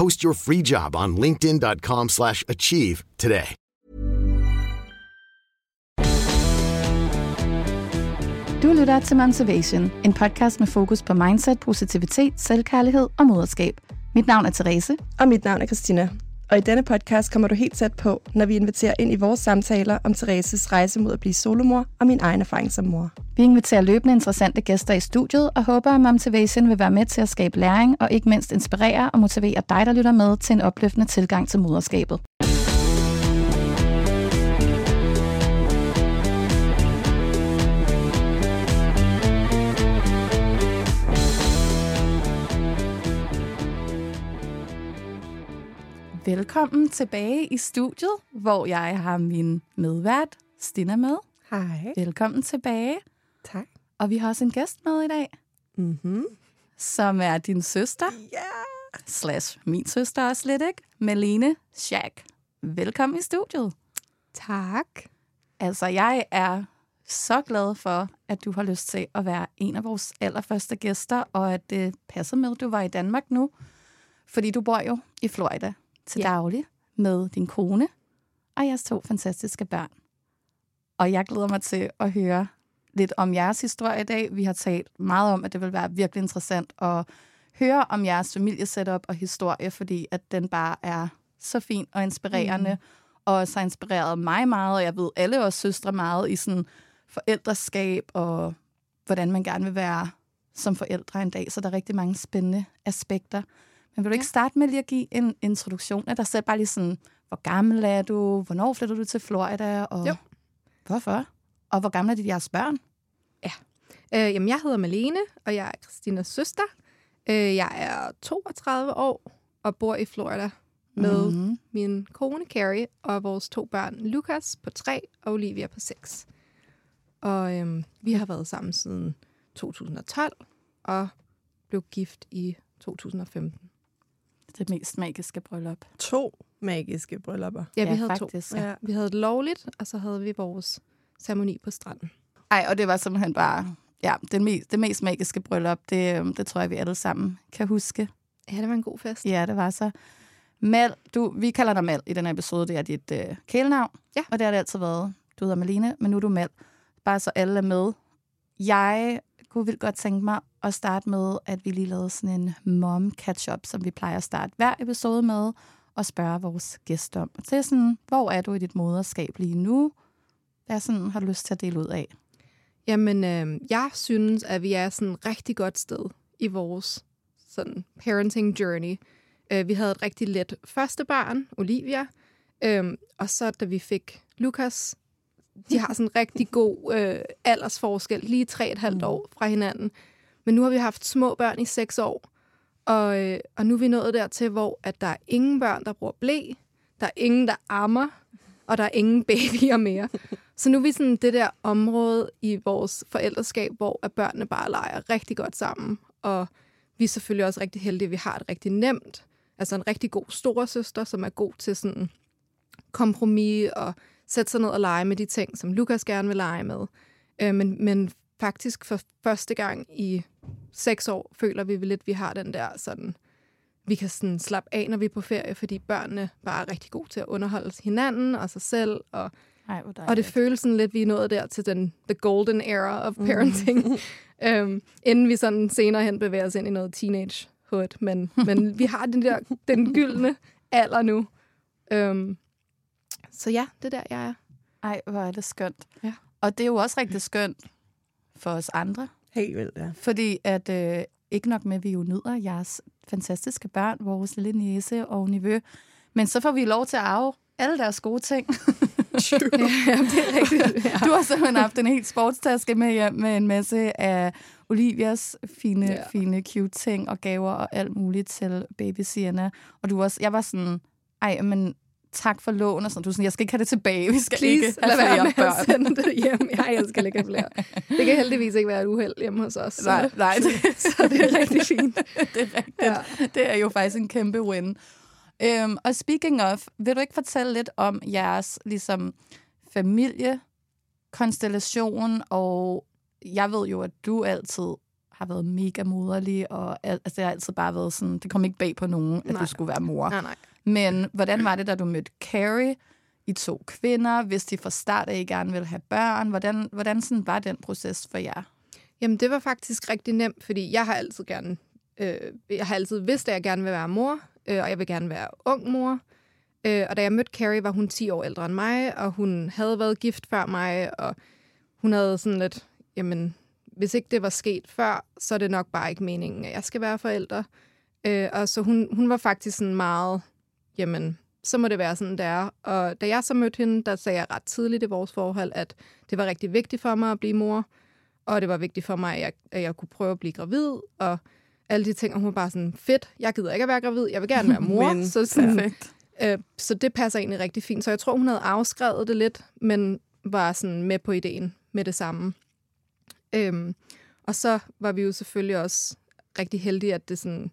Post your free job on linkedin.com/achieve slash achieve today. Du lytter til Motivation, en podcast med fokus på mindset, positivitet, selvkærlighed og moderskab. Mit navn er Therese. Og mit navn er Christina. Og i denne podcast kommer du helt tæt på, når vi inviterer ind i vores samtaler om Thereses rejse mod at blive solomor og min egen erfaring som mor. Vi inviterer løbende interessante gæster i studiet og håber, at Momtivation vil være med til at skabe læring og ikke mindst inspirere og motivere dig, der lytter med til en opløftende tilgang til moderskabet. Velkommen tilbage i studiet, hvor jeg har min medvært, Stina, med. Hej. Velkommen tilbage. Tak. Og vi har også en gæst med i dag, Mm-hmm. som er din søster, Ja. slash min søster også lidt, ikke? Melene Schack. Velkommen i studiet. Tak. Altså, jeg er så glad for, at du har lyst til at være en af vores allerførste gæster, og at det passer med, at du var i Danmark nu. Fordi du bor jo i Florida til Ja. daglig med din kone og jeres to fantastiske børn. Og jeg glæder mig til at høre lidt om jeres historie i dag. Vi har talt meget om, at det vil være virkelig interessant at høre om jeres familiesetup og historie, fordi at den bare er så fin og inspirerende, mm. og også har inspireret mig meget, og jeg ved alle os søstre meget i sådan forældreskab, og hvordan man gerne vil være som forældre en dag, så der er rigtig mange spændende aspekter. Men vil du ikke starte med lige at give en introduktion af dig selv? Bare lige sådan, hvor gammel er du? Hvornår flytter du til Florida? Og Jo. hvorfor? Og hvor gamle er de jeres børn? Øh, jamen, jeg hedder Malene, og jeg er Christinas søster. Øh, jeg er 32 år og bor i Florida med Mhm. mm-hmm. min kone Carrie og vores to børn, Lukas på 3 og Olivia på 6. Og øhm, vi har været sammen siden 2012 og blev gift i 2015. Det mest magiske bryllup. To magiske bryllupper. Ja, Ja, vi havde faktisk, to. ja. Vi havde et lovligt, og så havde vi vores ceremoni på stranden. Ej, og det var simpelthen bare ja, det, mest, det mest magiske bryllup. Det, øhm, det tror jeg, vi alle sammen kan huske. Ja, det var en god fest. Ja, det var så. Mel, du, vi kalder dig Mel i den her episode. Det er dit øh, kælenavn. Ja. Og det har det altid været. Du hedder Malene, men nu er du Mel. Bare så alle er med. Jeg kunne vildt godt tænke mig at starte med, at vi lige lavede sådan en mom catch-up, som vi plejer at starte hver episode med, og spørge vores gæster om. Er sådan, hvor er du i dit moderskab lige nu? Hvad sådan, har du lyst til at dele ud af? Jamen, øh, jeg synes, at vi er sådan et rigtig godt sted i vores sådan parenting journey. Øh, vi havde et rigtig let første barn, Olivia, øh, og så da vi fik Lukas, de har sådan en rigtig god øh, aldersforskel, lige tre et halvt år fra hinanden. Men nu har vi haft små børn i seks år, og, øh, og nu er vi nået dertil, hvor at der er ingen børn, der bruger blæ, der er ingen, der ammer, og der er ingen babyer mere. Så nu er vi sådan det der område i vores forældreskab, hvor at børnene bare leger rigtig godt sammen. Og vi er selvfølgelig også rigtig heldige, at vi har det rigtig nemt. Altså en rigtig god storesøster, som er god til sådan kompromis og sætte sig ned og lege med de ting, som Lukas gerne vil lege med. Øh, men, men faktisk for første gang i seks år føler vi lidt, at vi har den der sådan, vi kan sådan slappe af, når vi er på ferie, fordi børnene bare er rigtig gode til at underholde hinanden og sig selv, og Ej, og det føles sådan lidt, vi er nået der til den the golden era of parenting, mm. øhm, inden vi sådan senere hen bevæger os ind i noget teenagehood. Men, men vi har den der den gyldne alder nu. Øhm, så ja, det er der, jeg er. Ej, hvor er det skønt. Ja. Og det er jo også rigtig skønt for os andre, Helt vildt, ja. fordi at øh, ikke nok med, at vi jo nyder jeres fantastiske børn, vores lille niece og nevø, men så får vi lov til at arve alle deres gode ting. ja, det er rigtigt. Ja. Du har simpelthen haft en helt sportstaske med hjem med en masse af Olivias fine, ja. fine cute ting og gaver og alt muligt til baby Sienna. Og du også, jeg var sådan, ej, men tak for lån og sådan. Du er sådan, jeg skal ikke have det tilbage. Vi skal Please, ikke lad have være flere med at børn. sende det hjem. Jeg elsker ikke have flere. Det kan heldigvis ikke være et uheld hjemme hos os. Så, Nej, nej, det, så det er rigtig fint. det er rigtigt. Ja. Det er jo faktisk en kæmpe win. Øhm, og speaking of, vil du ikke fortælle lidt om jeres ligesom, familiekonstellation? Og jeg ved jo, at du altid har været mega moderlig, og al- altså, det har altid bare været sådan, det kom ikke bag på nogen, at Nej. du skulle være mor. Nej, nej. Men hvordan var det, da du mødte Carrie? I to kvinder, hvis de fra start af gerne ville have børn. Hvordan, hvordan sådan var den proces for jer? Jamen, det var faktisk rigtig nemt, fordi jeg har altid gerne, øh, jeg har altid vidst, at jeg gerne vil være mor, øh, og jeg vil gerne være ung mor. Øh, og da jeg mødte Carrie, var hun 10 år ældre end mig, og hun havde været gift før mig, og hun havde sådan lidt, jamen, hvis ikke det var sket før, så er det nok bare ikke meningen, at jeg skal være forældre. Øh, og så hun, hun var faktisk sådan meget, jamen, så må det være sådan, det er. Og da jeg så mødte hende, der sagde jeg ret tidligt i vores forhold, at det var rigtig vigtigt for mig at blive mor, og det var vigtigt for mig, at jeg, at jeg kunne prøve at blive gravid, og alle de ting, og hun var bare sådan, fedt, jeg gider ikke at være gravid, jeg vil gerne være mor. Men så, sådan, Perfekt. øh, så det passer egentlig rigtig fint. Så jeg tror, hun havde afskrevet det lidt, men var sådan med på ideen med det samme. Øhm, og så var vi jo selvfølgelig også rigtig heldige, at det sådan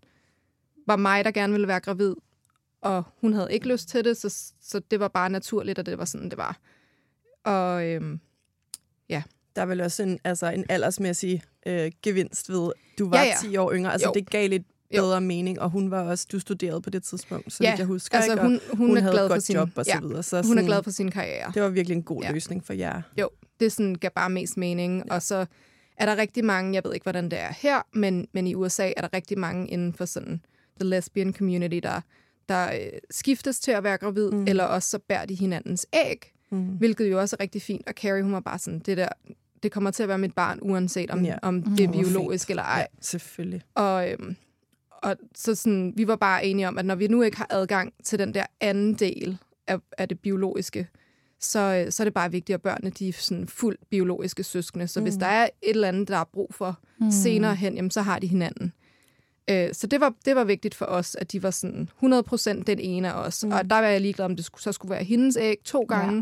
var mig, der gerne ville være gravid, og hun havde ikke lyst til det, så, så det var bare naturligt, at det var sådan, det var. Og øhm, Der er vel også en, altså en aldersmæssig øh, gevinst ved, du var Ja, ja, ja. ja. 10 år yngre. Altså Jo. det gav lidt Jo. bedre mening, og hun var også, du studerede på det tidspunkt, så Ja, jeg husker. altså ikke? Og hun, hun, hun er havde glad et for godt sin, job og så ja, videre. Så hun er sådan, glad for sin karriere. Det var virkelig en god Ja. ja. løsning for jer. Jo, det sådan gav bare mest mening. Ja. Og så er der rigtig mange, jeg ved ikke, hvordan det er her, men, men i USA er der rigtig mange inden for sådan the lesbian community, der, der øh, skiftes til at være gravid, mm. eller også så bærer de hinandens æg, mm. hvilket jo også er rigtig fint. Og Carrie, hun var bare sådan, det der, det kommer til at være mit barn, uanset om, ja. Om det er biologisk eller ej. Ja, selvfølgelig. Og, øhm, og så sådan, vi var bare enige om, at når vi nu ikke har adgang til den der anden del af, af det biologiske, så, øh, så er det bare vigtigt, at børnene de er sådan fuldt biologiske søskende. Så mm. hvis der er et eller andet, der er brug for mm. senere hen, jamen, så har de hinanden. Øh, så det var, det var vigtigt for os, at de var sådan 100% den ene af os. Mm. Og der var jeg ligeglad, om det skulle, så skulle være hendes æg to gange. Ja.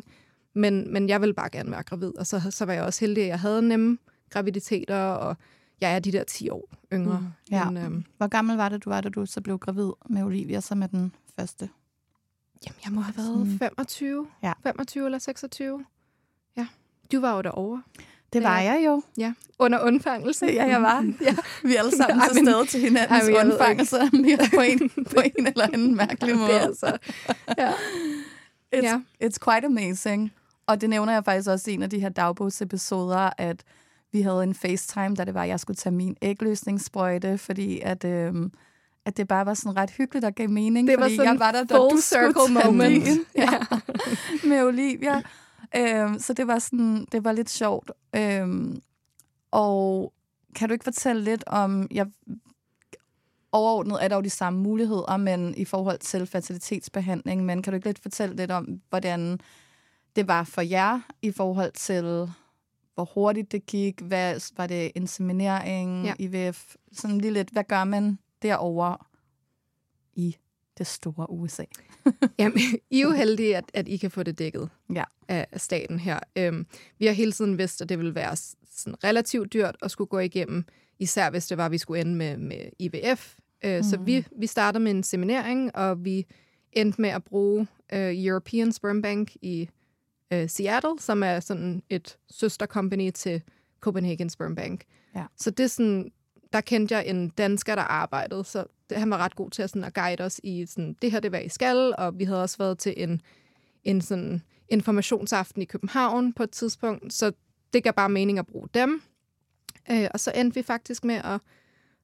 Men, men jeg ville bare gerne være gravid. Og så, så var jeg også heldig, at jeg havde nemme graviditeter, og jeg er de der 10 år yngre. Mm. Ja. Men, øhm, Hvor gammel var det, du var, da du så blev gravid med Olivia, som er den første? Jamen, jeg må have været Sådan. 25. Ja. 25 eller 26. Ja. Du var jo derovre. Det var Ja. jeg jo. Ja. Under undfangelsen. Ja, jeg var. ja. Vi er alle sammen til stede til hinandens Ej, mere på en, på en eller anden mærkelig måde. Det er altså... Ja. It's, Ja. it's quite amazing. Og det nævner jeg faktisk også i en af de her dagbogsepisoder, at vi havde en FaceTime, da det var, at jeg skulle tage min ægløsningssprøjte, fordi at, øhm, at det bare var sådan ret hyggeligt og gav mening. Det var fordi sådan jeg var der, full circle moment. din, ja, med Olivia. Øhm, så det var sådan, det var lidt sjovt. Øhm, og kan du ikke fortælle lidt om, jeg, overordnet er der jo de samme muligheder, men i forhold til fertilitetsbehandling, men kan du ikke lidt fortælle lidt om, hvordan det var for jer i forhold til, hvor hurtigt det gik, hvad var det inseminering, Ja. IVF, sådan lige lidt, hvad gør man derovre i det store USA? Jamen, I er jo heldige, at, at I kan få det dækket Ja. af, staten her. Øhm, vi har hele tiden vidst, at det ville være sådan relativt dyrt at skulle gå igennem, især hvis det var, at vi skulle ende med, med IVF. Øh, mm. Så vi, vi startede med en seminering, og vi endte med at bruge øh, European Sperm Bank i øh, Seattle, som er sådan et søstercompany til Copenhagen Sperm Bank. Ja. Så det er sådan, der kendte jeg en dansker, der arbejdede, så han var ret god til at, sådan, at guide os i, sådan, det her det er, hvad I skal, og vi havde også været til en, en sådan informationsaften i København på et tidspunkt, så det gav bare mening at bruge dem. Øh, og så endte vi faktisk med at,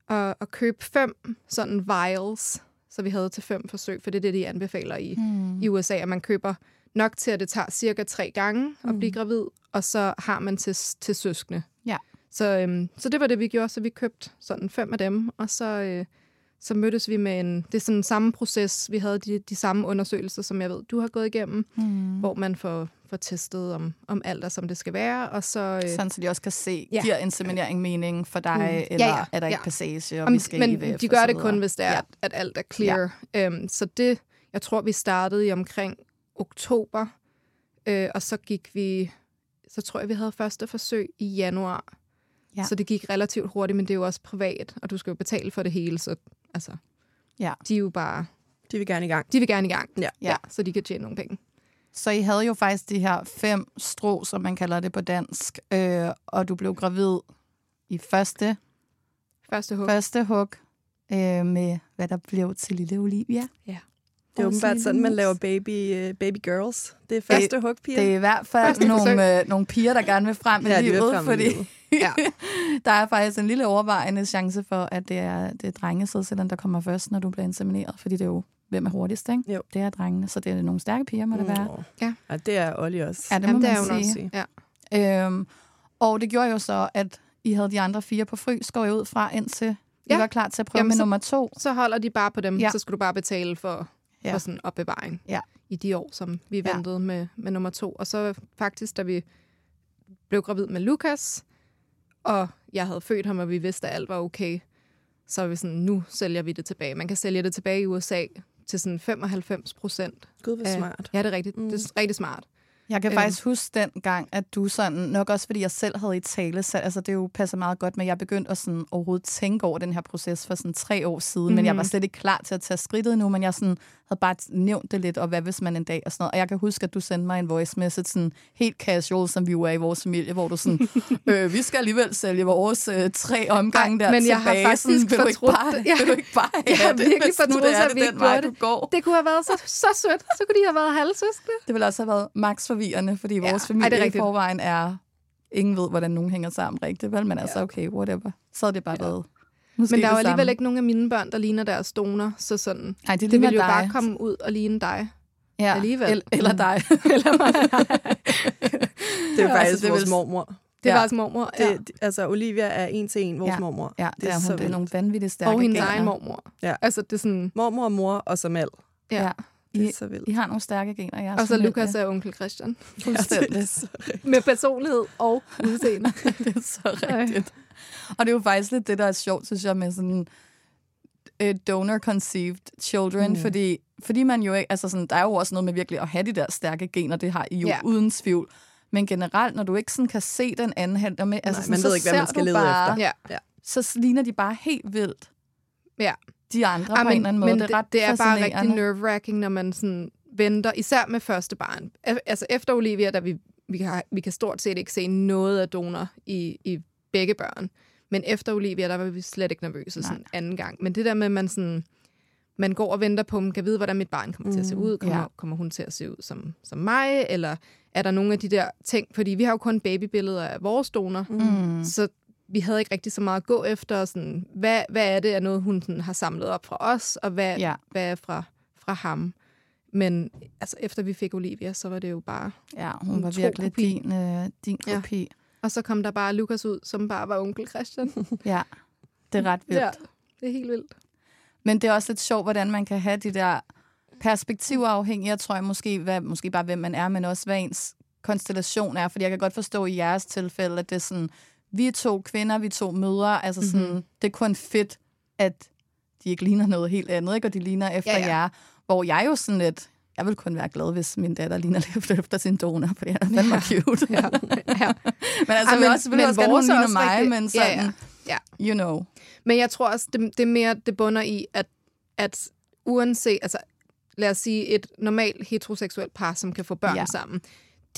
at, at købe fem sådan vials, så vi havde til fem forsøg, for det er det, de anbefaler i, mm. i USA, at man køber nok til, at det tager cirka tre gange at blive gravid, og så har man til, til søskende. Ja. Så, øhm, så det var det, vi gjorde, så vi købte sådan fem af dem, og så, øh, så mødtes vi med en, det er sådan samme proces, vi havde de, de samme undersøgelser, som jeg ved, du har gået igennem, mm. hvor man får, får testet, om, om alt er, som det skal være, og så... Øh, Sådan, så de også kan se, Ja. giver inseminering mening for dig, Mm. eller Ja, ja, er der ikke ja. passage, og Om- vi skal men IVF de gør det kun, hvis det er, ja. at alt er clear. Ja. Øhm, så det, jeg tror, vi startede i omkring oktober, øh, og så gik vi, så tror jeg, vi havde første forsøg i januar. Ja. Så det gik relativt hurtigt, men det er jo også privat, og du skal jo betale for det hele, så altså, Ja. de er jo bare, De vil gerne i gang. de vil gerne i gang, Ja. ja, så de kan tjene nogle penge. Så I havde jo faktisk de her fem strå, som man kalder det på dansk, øh, og du blev gravid i første, Første hug. første hug øh, med, hvad der blev til lille Olivia. Det er åbenbart så sådan, man laver baby, uh, baby girls. Det er første hugpiger. Det er i hvert fald Første nogle, øh, nogle piger, der gerne vil frem i Ja, livet, fordi livet. Ja. der er faktisk en lille overvejende chance for, at det er, det er drengesædcellen, der kommer først, når du bliver insemineret, fordi det er jo, hvem er hurtigst, ikke? Jo. Det er drengene, så det er nogle stærke piger, må det være. Ja. ja. det er Olli også. Ja, det må Jamen, det man er hun sige. også. Ja. Øhm, og det gjorde jo så, at I havde de andre fire på frys, går jeg ud fra, indtil I Ja. var klar til at prøve Jamen, med så- nummer to. Så holder de bare på dem, Ja. ja. så skal du bare betale for, Ja. for sådan opbevaring Ja. i de år, som vi Ja. ventede med, med nummer to. Og så faktisk, da vi blev gravid med Lukas, og jeg havde født ham, og vi vidste, at alt var okay, så var vi sådan, nu sælger vi det tilbage. Man kan sælge det tilbage i USA til sådan 95 procent. Gud, hvor smart. Ja, det er rigtigt. Mm. Mm. Det er rigtig smart. Jeg kan Øhm. faktisk huske den gang, at du sådan, nok også fordi jeg selv havde i tale, så altså det jo passer meget godt, men jeg begyndte at sådan overhovedet tænke over den her proces for sådan tre år siden, mm. men jeg var Mhm. slet ikke klar til at tage skridtet nu, men jeg sådan havde bare nævnt det lidt, og hvad hvis man en dag og sådan noget. Og jeg kan huske, at du sendte mig en voice message sådan helt casual, som vi er i vores familie, hvor du sådan, øh, vi skal alligevel sælge vores øh, tre omgange der men jeg har tilbage. faktisk sådan, fortrudt bare, det. Ja. vil ikke bare Jeg har have det, virkelig fortrudt, det at det vi den ikke vej, gjorde du går? Det kunne have været så, så sødt. Så kunne de have været halvsøskende. Det ville også have været max forvirrende, fordi Ja, vores ej, familie det er i forvejen er... Ingen ved, hvordan nogen hænger sammen rigtigt, vel? Men altså, okay, whatever. Så er det bare været... Måske Men der er jo alligevel samme. ikke nogen af mine børn, der ligner deres donor, så sådan, Ej, det, det vil jo dig. bare komme ud og ligne dig. ja. alligevel. Eller, eller dig. Eller mig. Det er Ja, faktisk altså, det vores vil- mormor. Det Ja. var også mormor. Ja. Det, altså, Olivia er en til en vores Ja. mormor. Ja, det, Det er er, så hun, det er nogle vanvittigt stærke Og hendes egen mormor. Ja. Altså, det er sådan... Mormor og mor og så Mal. Ja. Ja. Det er I, så vildt. I har nogle stærke gener, jeres Og så. Lukas er onkel Christian. Fuldstændig. Så. Med personlighed og udseende. det er så rigtigt. Og det er jo faktisk lidt det, der er sjovt, synes jeg, med sådan uh, donor-conceived children, mm. fordi, fordi man jo ikke, altså sådan, der er jo også noget med virkelig at have de der stærke gener, det har I jo Ja. uden tvivl. Men generelt, når du ikke sådan kan se den anden hand, med, altså Nej, sådan, man så ved ikke, hvad man skal lede bare, efter. ja. Så ligner de bare helt vildt Ja. De andre Ej, på en eller anden måde. men det er ret det er bare rigtig nerve-wracking, når man sådan venter, især med første barn. Al- Altså efter Olivia, der vi, vi, kan, vi kan stort set ikke se noget af donor i, i begge børn. Men efter Olivia, der var vi slet ikke nervøse sådan anden gang. Men det der med, at man sådan, man går og venter på, man kan vide, hvordan mit barn kommer til at se ud. Kommer, ja. ja. kommer hun til at se ud som, som mig? Eller er der nogle af de der ting? Fordi vi har jo kun babybilleder af vores donor. Mm. Så vi havde ikke rigtig så meget at gå efter. Sådan, hvad, hvad er det af noget, hun sådan, har samlet op fra os, og hvad, Ja. hvad er fra, fra ham? Men altså, efter vi fik Olivia, så var det jo bare... Ja, hun var virkelig kopi. din, øh, din Ja. kopi. Og så kom der bare Lukas ud, som bare var onkel Christian. Ja, det er ret vildt. ja, det er helt vildt. Men det er også lidt sjovt, hvordan man kan have de der perspektiver afhængige, jeg tror jeg måske, hvad, måske bare hvem man er, men også hvad ens konstellation er. Fordi jeg kan godt forstå i jeres tilfælde, at det er sådan, vi er to kvinder, vi er to mødre, altså sådan, Mhm. mm-hmm. det er kun fedt, at de ikke ligner noget helt andet, ikke? og de ligner efter Ja, ja. jer. Hvor jeg jo sådan lidt, jeg vil kun være glad, hvis min datter ligner lidt efter sin donor, fordi han er fandme Ja. cute. Ja. ja. men altså, Ej, jeg vil også, vil også vores også mig, rigtig- men sådan, Ja, ja. ja. you know. Men jeg tror også, det, det er mere, det bunder i, at, at uanset, altså lad os sige et normalt heteroseksuelt par, som kan få børn ja. sammen,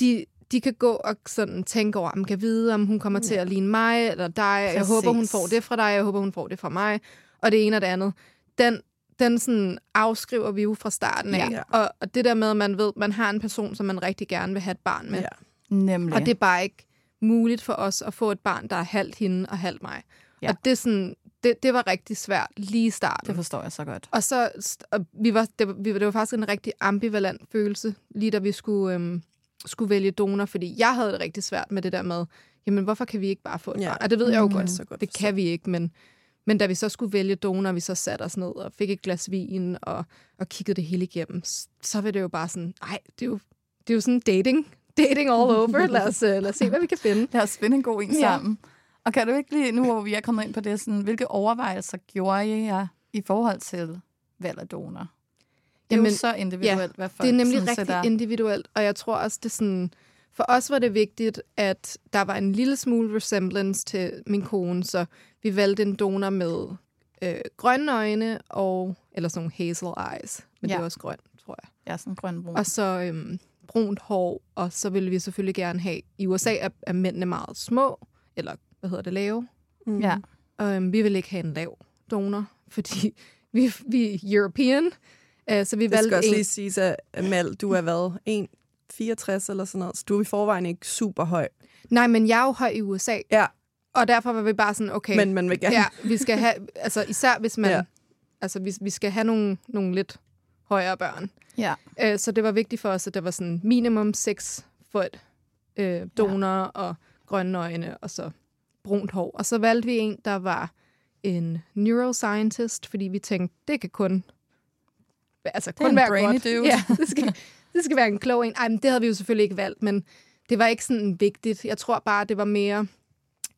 de, de kan gå og sådan tænke over, om kan vide, om hun kommer til at ligne mig eller dig. Jeg Præcis. håber, hun får det fra dig. Jeg håber, hun får det fra mig. Og det ene og det andet. Den, den sådan afskriver vi jo fra starten af. Ja. Og, og det der med, at man ved, man har en person, som man rigtig gerne vil have et barn med. Ja. Nemlig. Og det er bare ikke muligt for os at få et barn, der er halvt hende og halvt mig. Ja. Og det, er sådan, det, det var rigtig svært lige i starten. det forstår jeg så godt. Og så, og vi var, det, vi, det var faktisk en rigtig ambivalent følelse, lige da vi skulle, øhm, skulle vælge donor, fordi jeg havde det rigtig svært med det der med, jamen hvorfor kan vi ikke bare få et Ja. barn? Og det ved jeg jo Mm. godt, Så godt det kan vi ikke, men, men da vi så skulle vælge donor, vi så satte os ned og fik et glas vin og, og kiggede det hele igennem, så var det jo bare sådan, nej, det er jo, det er jo sådan dating, dating all over, lad os, øh, lad os se, hvad vi kan finde. Lad os finde en god en Ja. sammen. Og kan du ikke lige, nu hvor vi er kommet ind på det, sådan, hvilke overvejelser gjorde I jer i forhold til valg af donor? Det er Jamen, jo så individuelt, hvad folk Det er nemlig sådan rigtig sætter. individuelt, og jeg tror også, det er sådan... For os var det vigtigt, at der var en lille smule resemblance til min kone, så vi valgte en donor med øh, grønne øjne og... Eller sådan nogle hazel eyes, men ja. det Ja. er også grønt, tror jeg. Ja, sådan grøn brun. Og så øhm, brunt hår, og så ville vi selvfølgelig gerne have... I USA er, er mændene meget små, eller hvad hedder det, lave. Mm. Ja. Og øhm, vi vil ikke have en lav donor, fordi vi, vi er European, øh, så vi Det skal valgte også en... lige siges, at Amal, du er hvad? 1,64 eller sådan noget. Så du er i forvejen ikke super høj. Nej, men jeg er jo høj i USA, Ja, og derfor var vi bare sådan, okay, men man vil gerne... ja, vi skal have, altså især hvis man, Ja. ja. altså vi, vi skal have nogle, nogle lidt højere børn. Ja. Øh, så det var vigtigt for os, at der var sådan minimum 6 fod øh, donor ja. og grønne øjne, og så brunt hår. Og så valgte vi en, der var en neuroscientist, fordi vi tænkte, det kan kun, altså kun være godt. dude. Ja, det skal, det skal være en klog en. Ej, men det havde vi jo selvfølgelig ikke valgt, men det var ikke sådan vigtigt. Jeg tror bare, det var mere...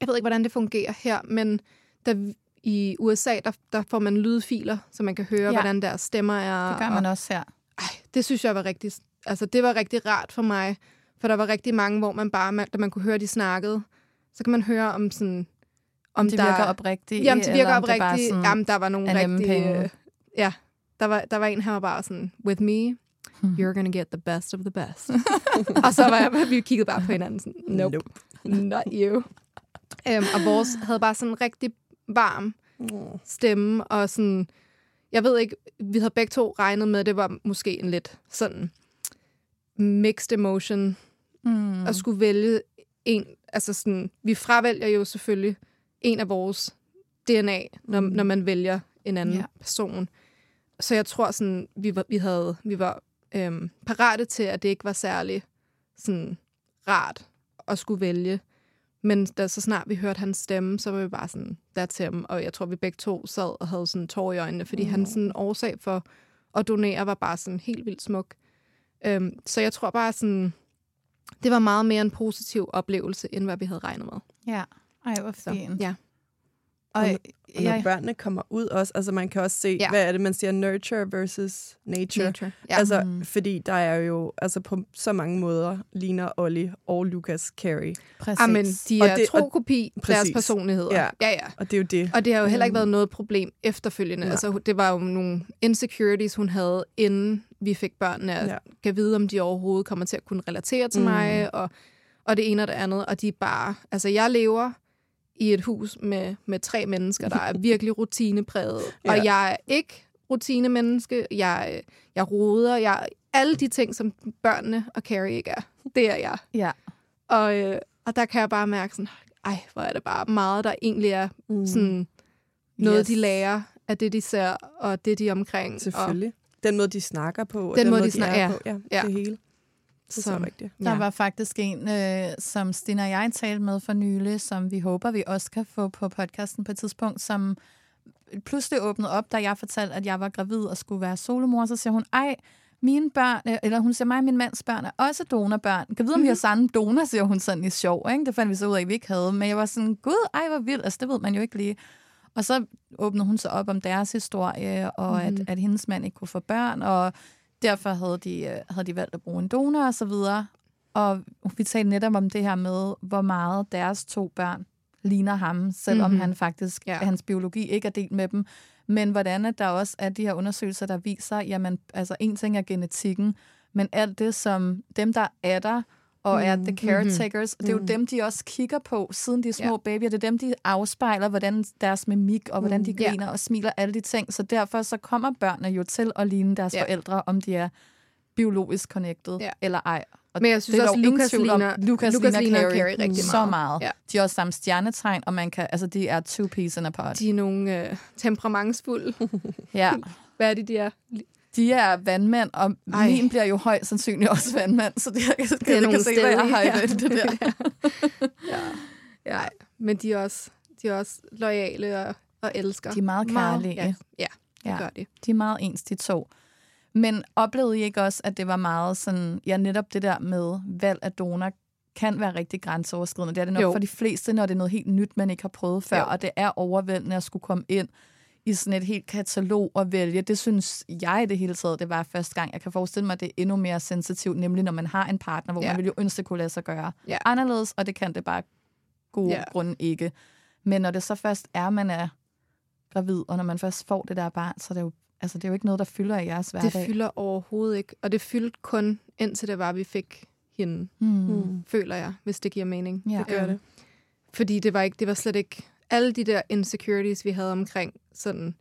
Jeg ved ikke, hvordan det fungerer her, men der, i USA, der, der får man lydfiler, så man kan høre, Ja. hvordan deres stemmer er. Det gør man også her. Ej, det synes jeg var rigtig... Altså, det var rigtig rart for mig, for der var rigtig mange, hvor man bare, man, da man kunne høre, de snakkede, så kan man høre om sådan... Om Det der, virker oprigtigt. Jamen, det virker oprigtigt. Jamen, der var nogle nemme rigtig... penge. Øh, ja, der var, der var en, her var bare sådan, with me, you're gonna get the best of the best. og så var jeg, vi kiggede bare på hinanden sådan, nope, Nope. not you. um, og vores havde bare sådan en rigtig varm Mm. stemme, og sådan, jeg ved ikke, vi havde begge to regnet med, at det var måske en lidt sådan mixed emotion, Mm. at skulle vælge en, altså sådan, vi fravælger jo selvfølgelig en af vores DNA, når, Mm. når man vælger en anden ja. person. Så jeg tror sådan, vi var, vi havde, vi var øhm, parate til, at det ikke var særlig sådan rart at skulle vælge. Men da så snart vi hørte hans stemme, så var vi bare sådan, that's him. Og jeg tror, vi begge to sad og havde sådan tår i øjnene, fordi mm. hans sådan årsag for at donere var bare sådan helt vildt smuk. Øhm, så jeg tror bare sådan, det var meget mere en positiv oplevelse, end hvad vi havde regnet med. Ja. Ej, hvor Så, fint. ja. Og, Og Og når jeg, børnene kommer ud også, altså man kan også se, ja. Hvad er det, man siger, nurture versus nature. Nature. Ja. Altså, Mm. fordi der er jo, altså på så mange måder, ligner Ollie og Lucas Carey. præcis. Amen, de Og er det- tro og- kopi deres præcis. personligheder. Ja. ja, ja. Og det er jo det. Og det har jo heller ikke Mm. været noget problem efterfølgende. Nej. Altså, det var jo nogle insecurities, hun havde, inden vi fik børnene, at Ja. kan vide, om de overhovedet kommer til at kunne relatere til mm. mig, og, og det ene og det andet. Og de er bare... Altså, jeg lever i et hus med, med tre mennesker, der er virkelig rutinepræget. Ja. Og jeg er ikke rutinemenneske. Jeg, jeg roder. Jeg, alle de ting, som børnene og Carrie ikke er, det er jeg. Ja. Og, øh, og der kan jeg bare mærke sådan, ej, hvor er det bare meget, der egentlig er Mm. sådan noget, Yes. de lærer af det, de ser, og det, de er omkring. Selvfølgelig. Den måde, de snakker på, og Den den, måde, de de snakker- er ja. på. Ja, Ja. det hele. Det er Så- rigtigt. Der Ja. var faktisk en, øh, som Stina og jeg talte med for nylig, som vi håber, vi også kan få på podcasten på et tidspunkt, som pludselig åbnede op, da jeg fortalte, at jeg var gravid og skulle være solomor. Så siger hun, ej, mine børn, øh, eller hun siger, mig og min mands børn er også donorbørn. Kan vide, om vi har samme donor, siger hun sådan i sjov. Ikke? Det fandt vi så ud af, at vi ikke havde. Men jeg var sådan, gud, ej, hvor vildt. Altså, det ved man jo ikke lige. Og så åbnede hun sig op om deres historie, og mm-hmm. at, at hendes mand ikke kunne få børn, og derfor havde de, øh, havde de valgt at bruge en donor og så videre. Og vi talte netop om det her med, hvor meget deres to børn ligner ham, selvom mm-hmm. Mhm. han faktisk. Ja. hans biologi ikke er delt med dem. Men hvordan at der også er de her undersøgelser, der viser, jamen, altså en ting er genetikken, men alt det, som dem, der er der, og er the caretakers. Mm. Det er jo dem, de også kigger på, siden de er små ja. babyer. Det er dem, de afspejler, hvordan deres mimik, og hvordan de griner og smiler, alle de ting. Så derfor så kommer børnene jo til at ligne deres ja. forældre, om de er biologisk connected ja. eller ej. Og Men jeg synes det er også, Lucas tvivl om. ligner, Lucas, Lucas ligner ligner Carrie, Carrie rigtig så meget. meget. Ja. De er også samme stjernetegn, og man kan, altså, de er two peas in a pod. De er nogle øh, temperamentsfulde. Ja. Hvad er det, de er? De er vandmænd, og Ej. Min bliver jo højst sandsynligt også vandmand, så det, jeg, Det er jeg kan se, hvad jeg har i ja. det, der. Ja, men de er også, de er også lojale og, og elsker. De er meget kærlige. ja, ja, det Ja. gør de. De er meget ens, de to. Men oplevede I ikke også, at det var meget sådan, ja, netop det der med valg af donor kan være rigtig grænseoverskridende. Det er det nok jo. for de fleste, når det er noget helt nyt, man ikke har prøvet før, Jo. og det er overvældende at skulle komme ind i sådan et helt katalog og vælge. Det synes jeg i det hele taget, det var første gang. Jeg kan forestille mig, at det er endnu mere sensitivt, nemlig når man har en partner, hvor Ja. man vil jo ønske, det kunne lade sig gøre Ja. anderledes, og det kan det bare gode Ja. grunde ikke. Men når det så først er, man er gravid, og når man først får det der barn, så er det jo, altså, det er jo ikke noget, der fylder i jeres hverdag. Det fylder overhovedet ikke. Og det fyldte kun, indtil det var, at vi fik hende, Hmm. føler jeg, hvis det giver mening. Ja. Det gør det. Fordi det var, ikke, det var slet ikke... Alle de der insecurities, vi havde omkring sådan...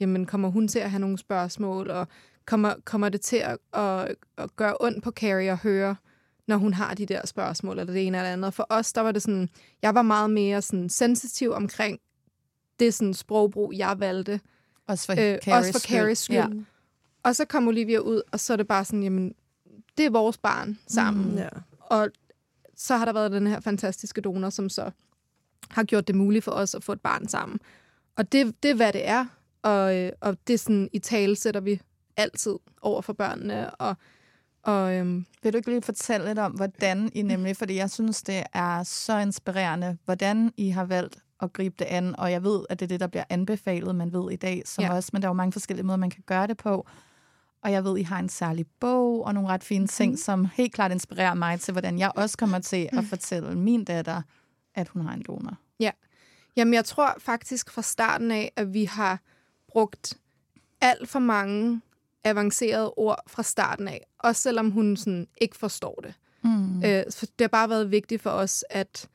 Jamen, kommer hun til at have nogle spørgsmål? Og kommer, kommer det til at, at, at gøre ondt på Carrie at høre, når hun har de der spørgsmål, eller det ene eller andet? For os, der var det sådan... Jeg var meget mere sådan sensitiv omkring det sådan sprogbrug, jeg valgte. Også for Øh, Carries også for. Carries skyld. Ja. Og så kom Olivia ud, og så er det bare sådan, jamen, det er vores barn sammen. Mm. Ja. Og så har der været den her fantastiske donor, som så har gjort det muligt for os at få et barn sammen. Og det, det er, hvad det er. Og, øh, og det sådan, i tale sætter vi altid over for børnene. Og, og øhm, Vil du ikke lige fortælle lidt om, hvordan I nemlig, fordi jeg synes, det er så inspirerende, hvordan I har valgt at gribe det an, og jeg ved, at det er det, der bliver anbefalet, man ved i dag, som Ja. også, men der er jo mange forskellige måder, man kan gøre det på. Og jeg ved, I har en særlig bog og nogle ret fine ting, Mhm. som helt klart inspirerer mig til, hvordan jeg også kommer til at fortælle min datter, at hun har en donor. Jamen, jeg tror faktisk fra starten af, at vi har brugt alt for mange avancerede ord fra starten af. Også selvom hun sådan ikke forstår det. Mm. Øh, for det har bare været vigtigt for os, at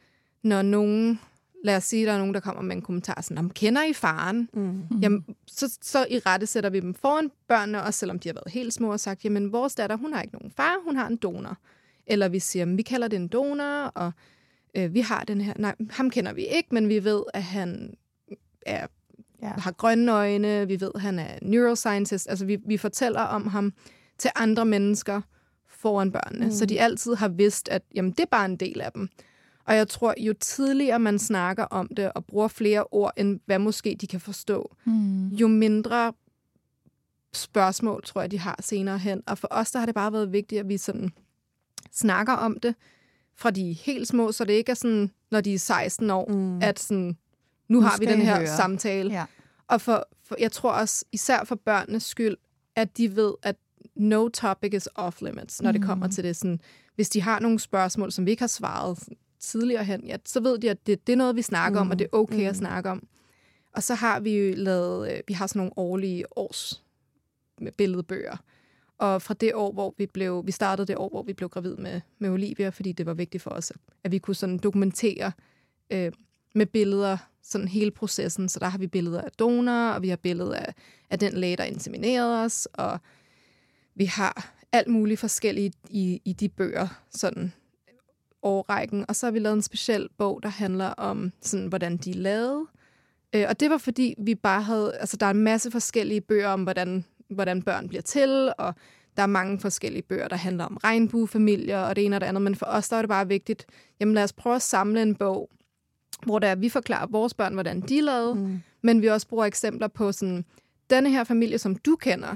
når nogen, lad os sige, der er nogen, der kommer med en kommentar, sådan, "Jamen, kender I faren? Mm. Jamen, så, så i rette sætter vi dem foran børnene, også selvom de har været helt små og sagt, jamen, vores datter, hun har ikke nogen far, hun har en donor. Eller vi siger, "Men vi kalder det en donor, og øh, vi har den her, nej, ham kender vi ikke, men vi ved, at han er, Ja. har grønne øjne, vi ved, at han er neuroscientist, altså vi, vi fortæller om ham til andre mennesker foran børnene, mm. så de altid har vidst, at jamen, det er bare en del af dem. Og jeg tror, jo tidligere man snakker om det og bruger flere ord, end hvad måske de kan forstå, Mm. jo mindre spørgsmål, tror jeg, de har senere hen. Og for os, der har det bare været vigtigt, at vi sådan snakker om det, fra de helt små, så det ikke er sådan, når de er 16 år, mm. at sådan, nu, Nu har vi den her høre. samtale. Ja. Og for, for, jeg tror også, især for børnenes skyld, at de ved, at no topic is off limits, når mm. det kommer til det. Sådan, hvis de har nogle spørgsmål, som vi ikke har svaret tidligere hen, ja, så ved de, at det, det er noget, vi snakker mm. om, og det er okay mm. at snakke om. Og så har vi jo lavet, øh, vi har sådan nogle årlige års med billedbøger. Og fra det år, hvor vi blev, vi startede det år, hvor vi blev gravid med, med Olivia, fordi det var vigtigt for os, at vi kunne sådan dokumentere øh, med billeder sådan hele processen. Så der har vi billeder af donorer, og vi har billeder af, af den læge, der inseminerede os, og vi har alt muligt forskelligt i, i de bøger, sådan årrækken. Og så har vi lavet en speciel bog, der handler om, sådan, hvordan de er lavet. Øh, og det var fordi, vi bare havde... Altså, der er en masse forskellige bøger om, hvordan, hvordan børn bliver til, og der er mange forskellige bøger, der handler om regnbuefamilier og det ene og det andet. Men for os, der er det bare vigtigt, jamen lad os prøve at samle en bog, hvor der vi forklarer vores børn, hvordan de lavet, mm. men vi også bruger eksempler på sådan, denne her familie, som du kender,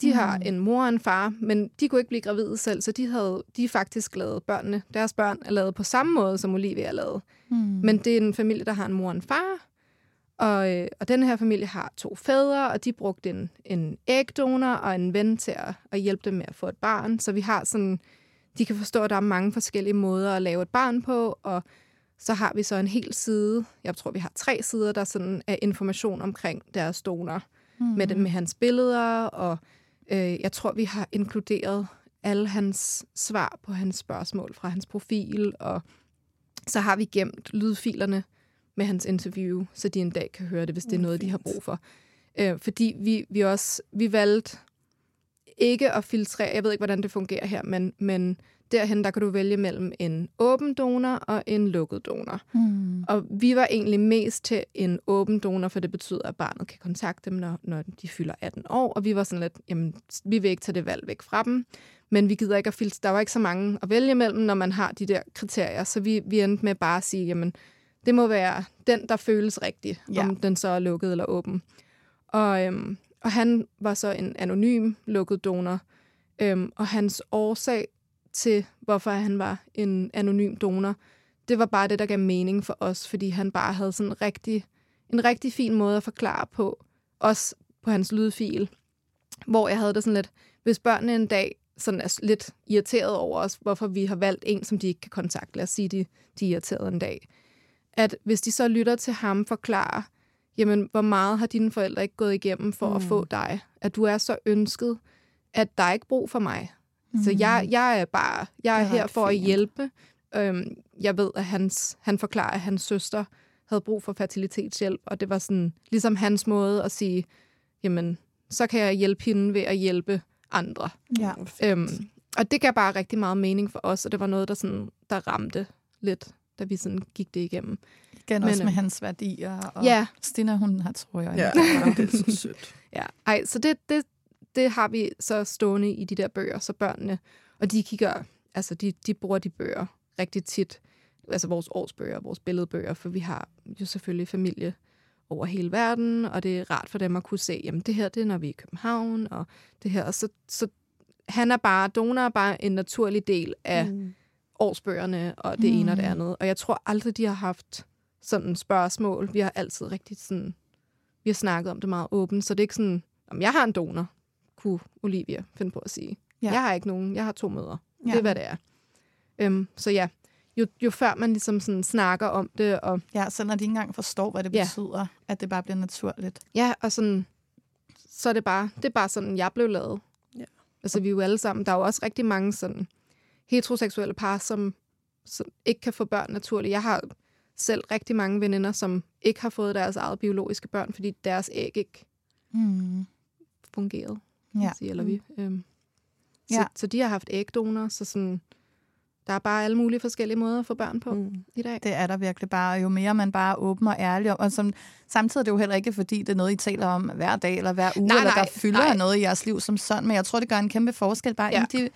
de mm. har en mor og en far, men de kunne ikke blive gravide selv, så de havde de faktisk lavet børnene. Deres børn er lavet på samme måde, som Olivia er lavet. Mm. Men det er en familie, der har en mor og en far, og, øh, og den her familie har to fædre, og de brugte en, en ægdonor og en ven til at, at hjælpe dem med at få et barn. Så vi har sådan, de kan forstå, at der er mange forskellige måder at lave et barn på, og så har vi så en hel side, jeg tror, vi har tre sider, der sådan er information omkring deres donor, mm. med, det, med hans billeder, og øh, jeg tror, vi har inkluderet alle hans svar på hans spørgsmål fra hans profil, og så har vi gemt lydfilerne med hans interview, så de en dag kan høre det, hvis det er noget, de har brug for. Øh, fordi vi, vi også vi valgte ikke at filtrere, jeg ved ikke, hvordan det fungerer her, men, men derhen, der kan du vælge mellem en åben donor og en lukket donor. Mm. Og vi var egentlig mest til en åben donor, for det betyder, at barnet kan kontakte dem, når, når de fylder 18 år. Og vi var sådan lidt, jamen, vi vil ikke tage det valg væk fra dem, men vi gider ikke at filtre. Der var ikke så mange at vælge mellem, når man har de der kriterier. Så vi, vi endte med bare at sige, jamen, det må være den, der føles rigtig, Ja. om den så er lukket eller åben. Og, øhm, og han var så en anonym lukket donor, øhm, og hans årsag til, hvorfor han var en anonym donor, det var bare det, der gav mening for os, fordi han bare havde sådan en rigtig, en rigtig fin måde at forklare på, også på hans lydfil, hvor jeg havde det sådan lidt, hvis børnene en dag sådan er lidt irriteret over os, hvorfor vi har valgt en, som de ikke kan kontakte, lad os sige, de, de er irriteret en dag, at hvis de så lytter til ham forklare, jamen, hvor meget har dine forældre ikke gået igennem for mm. at få dig? At du er så ønsket, at der er ikke brug for mig. Mm. Så jeg, jeg er bare, jeg er, er her for at fint. hjælpe. Øhm, jeg ved, at hans, han forklarer, at hans søster havde brug for fertilitetshjælp, og det var sådan ligesom hans måde at sige, jamen, så kan jeg hjælpe hende ved at hjælpe andre. Ja. Øhm, og det gav bare rigtig meget mening for os, og det var noget, der, sådan, der ramte lidt, da vi sådan gik det igennem. Igen Men, også med øhm, hans værdier. Og Ja. Stina, hun har trøjer. Ja, det er så sødt. Ja, ej, så det, det, det har vi så stående i de der bøger, så børnene, og de kigger, altså de, de bruger de bøger rigtig tit, altså vores årsbøger, vores billedbøger, for vi har jo selvfølgelig familie over hele verden, og det er rart for dem at kunne se, jamen det her, det er, når vi er i København, og det her, og så, så han er bare, donor er bare en naturlig del af mm. Årsbøgerne, og det mm. ene og det andet, og jeg tror aldrig, de har haft sådan spørgsmål. Vi har altid rigtig sådan, vi har snakket om det meget åbent, så det er ikke sådan, om jeg har en donor, kunne Olivia finde på at sige. Ja. Jeg har ikke nogen, jeg har to mødre. Ja. Ja. Det er, hvad det er. Øhm, så ja, jo, jo før man ligesom sådan snakker om det, og Ja, så når de ikke engang forstår, hvad det Ja. betyder, at det bare bliver naturligt. ja, og sådan, så er det bare, det er bare sådan, jeg blev lavet. Ja. Altså, vi er jo alle sammen, der er jo også rigtig mange sådan heteroseksuelle par, som, som ikke kan få børn naturligt. Jeg har selv rigtig mange veninder, som ikke har fået deres eget biologiske børn, fordi deres æg ikke Mm. fungerede. Ja. Sige, eller vi. Øhm, så, Ja. så de har haft ægdonor, så sådan, der er bare alle mulige forskellige måder at få børn på Mm. mm. i dag. Det er der virkelig bare. Og jo mere man bare er åben og ærlig om, og som, samtidig er det jo heller ikke, fordi det er noget, I taler om hver dag eller hver uge, Nej, eller der nej, fylder nej. noget i jeres liv som sådan. Men jeg tror, det gør en kæmpe forskel. Bare, Ja. ja.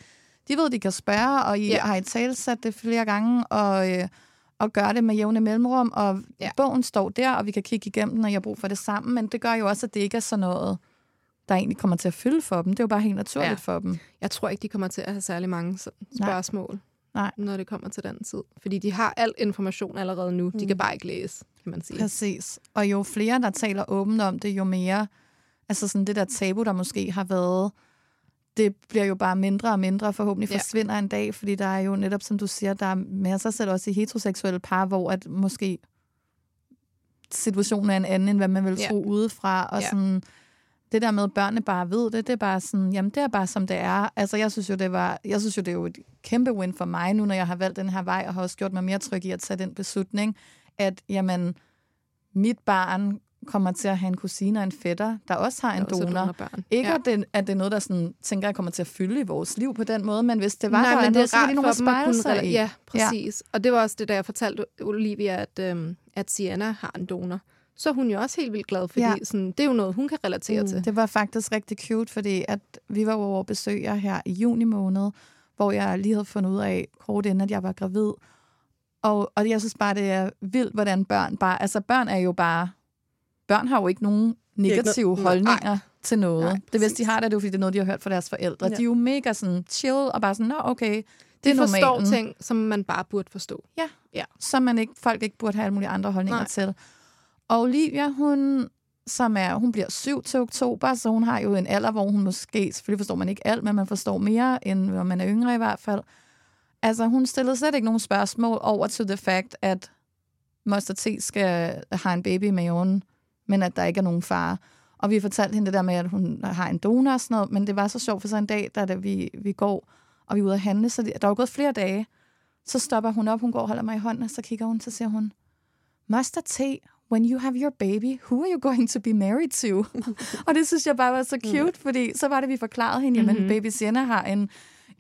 De, ved, de kan spørge, og I ja. Har i talsat det flere gange, og, øh, og gør det med jævne mellemrum. Og ja. Bogen står der, og vi kan kigge igennem den, og jeg har brug for det sammen. Men det gør jo også, at det ikke er sådan noget, der egentlig kommer til at fylde for dem. Det er jo bare helt naturligt ja. For dem. Jeg tror ikke, de kommer til at have særlig mange sådan Nej. spørgsmål, Nej. når det kommer til den tid. Fordi de har al information allerede nu. De kan bare ikke læse, kan man sige. Præcis. Og jo flere, der taler åbent om det, jo mere, altså sådan det der tabu, der måske har været, det bliver jo bare mindre og mindre, forhåbentlig Ja. forsvinder en dag, fordi der er jo netop, som du siger, der er masser selv også i heteroseksuelle par, hvor at måske situationen er en anden, end hvad man vil Ja. tro udefra, og Ja. sådan, det der med, at børnene bare ved det, det er bare sådan, jamen det er bare som det er. Altså jeg synes jo, det var, jeg synes jo, det er jo et kæmpe win for mig nu, når jeg har valgt den her vej, og har også gjort mig mere tryg i at tage den beslutning, at jamen, mit barn kommer til at have en kusine og en fætter, der også har en Der også er donor. donorbørn. Ikke Ja. at, det, at det er noget, der sådan, tænker jeg kommer til at fylde i vores liv på den måde, men hvis det var Nej, der men det er så var rart de for nogen at spejle sig i. Ja, præcis. Ja. Og det var også det, da jeg fortalte Olivia, at, øhm, at Sienna har en donor. Så er hun jo også helt vildt glad, fordi Ja. sådan, det er jo noget, hun kan relatere mm. til. Det var faktisk rigtig cute, fordi at vi var over besøg jer her i juni måned, hvor jeg lige havde fundet ud af, kort inden, at jeg var gravid. Og, og jeg synes bare, det er vildt, hvordan børn bare... Altså, børn er jo bare... Børn har jo ikke nogen negative noget- holdninger nej. til noget. Nej, det hvis de har det, det er jo fordi, det er noget, de har hørt fra deres forældre. Ja. Ja. De er jo mega sådan chill, og bare sådan, nå okay, det De forstår normalen. ting, som man bare burde forstå. som man ikke, folk ikke burde have alle mulige andre holdninger Nej. Til. Og Olivia, hun, som er, hun bliver syv til oktober, så hun har jo en alder, hvor hun måske, selvfølgelig forstår man ikke alt, men man forstår mere, end når man er yngre i hvert fald. Altså, hun stillede slet ikke nogen spørgsmål over til the fact, at Moster T skal have en baby i maven, men at der ikke er nogen far. Og vi fortalte hende det der med, at hun har en donor og sådan noget, men det var så sjovt for så en dag, da det, vi, vi går, og vi er ude at handle, så det, der er gået flere dage. Så stopper hun op, hun går og holder mig i hånden, og så kigger hun, så siger hun, Master T, when you have your baby, who are you going to be married to? og det synes jeg bare var så cute, mm. fordi så var det, vi forklarede hende, jamen mm-hmm. baby Sienna har en,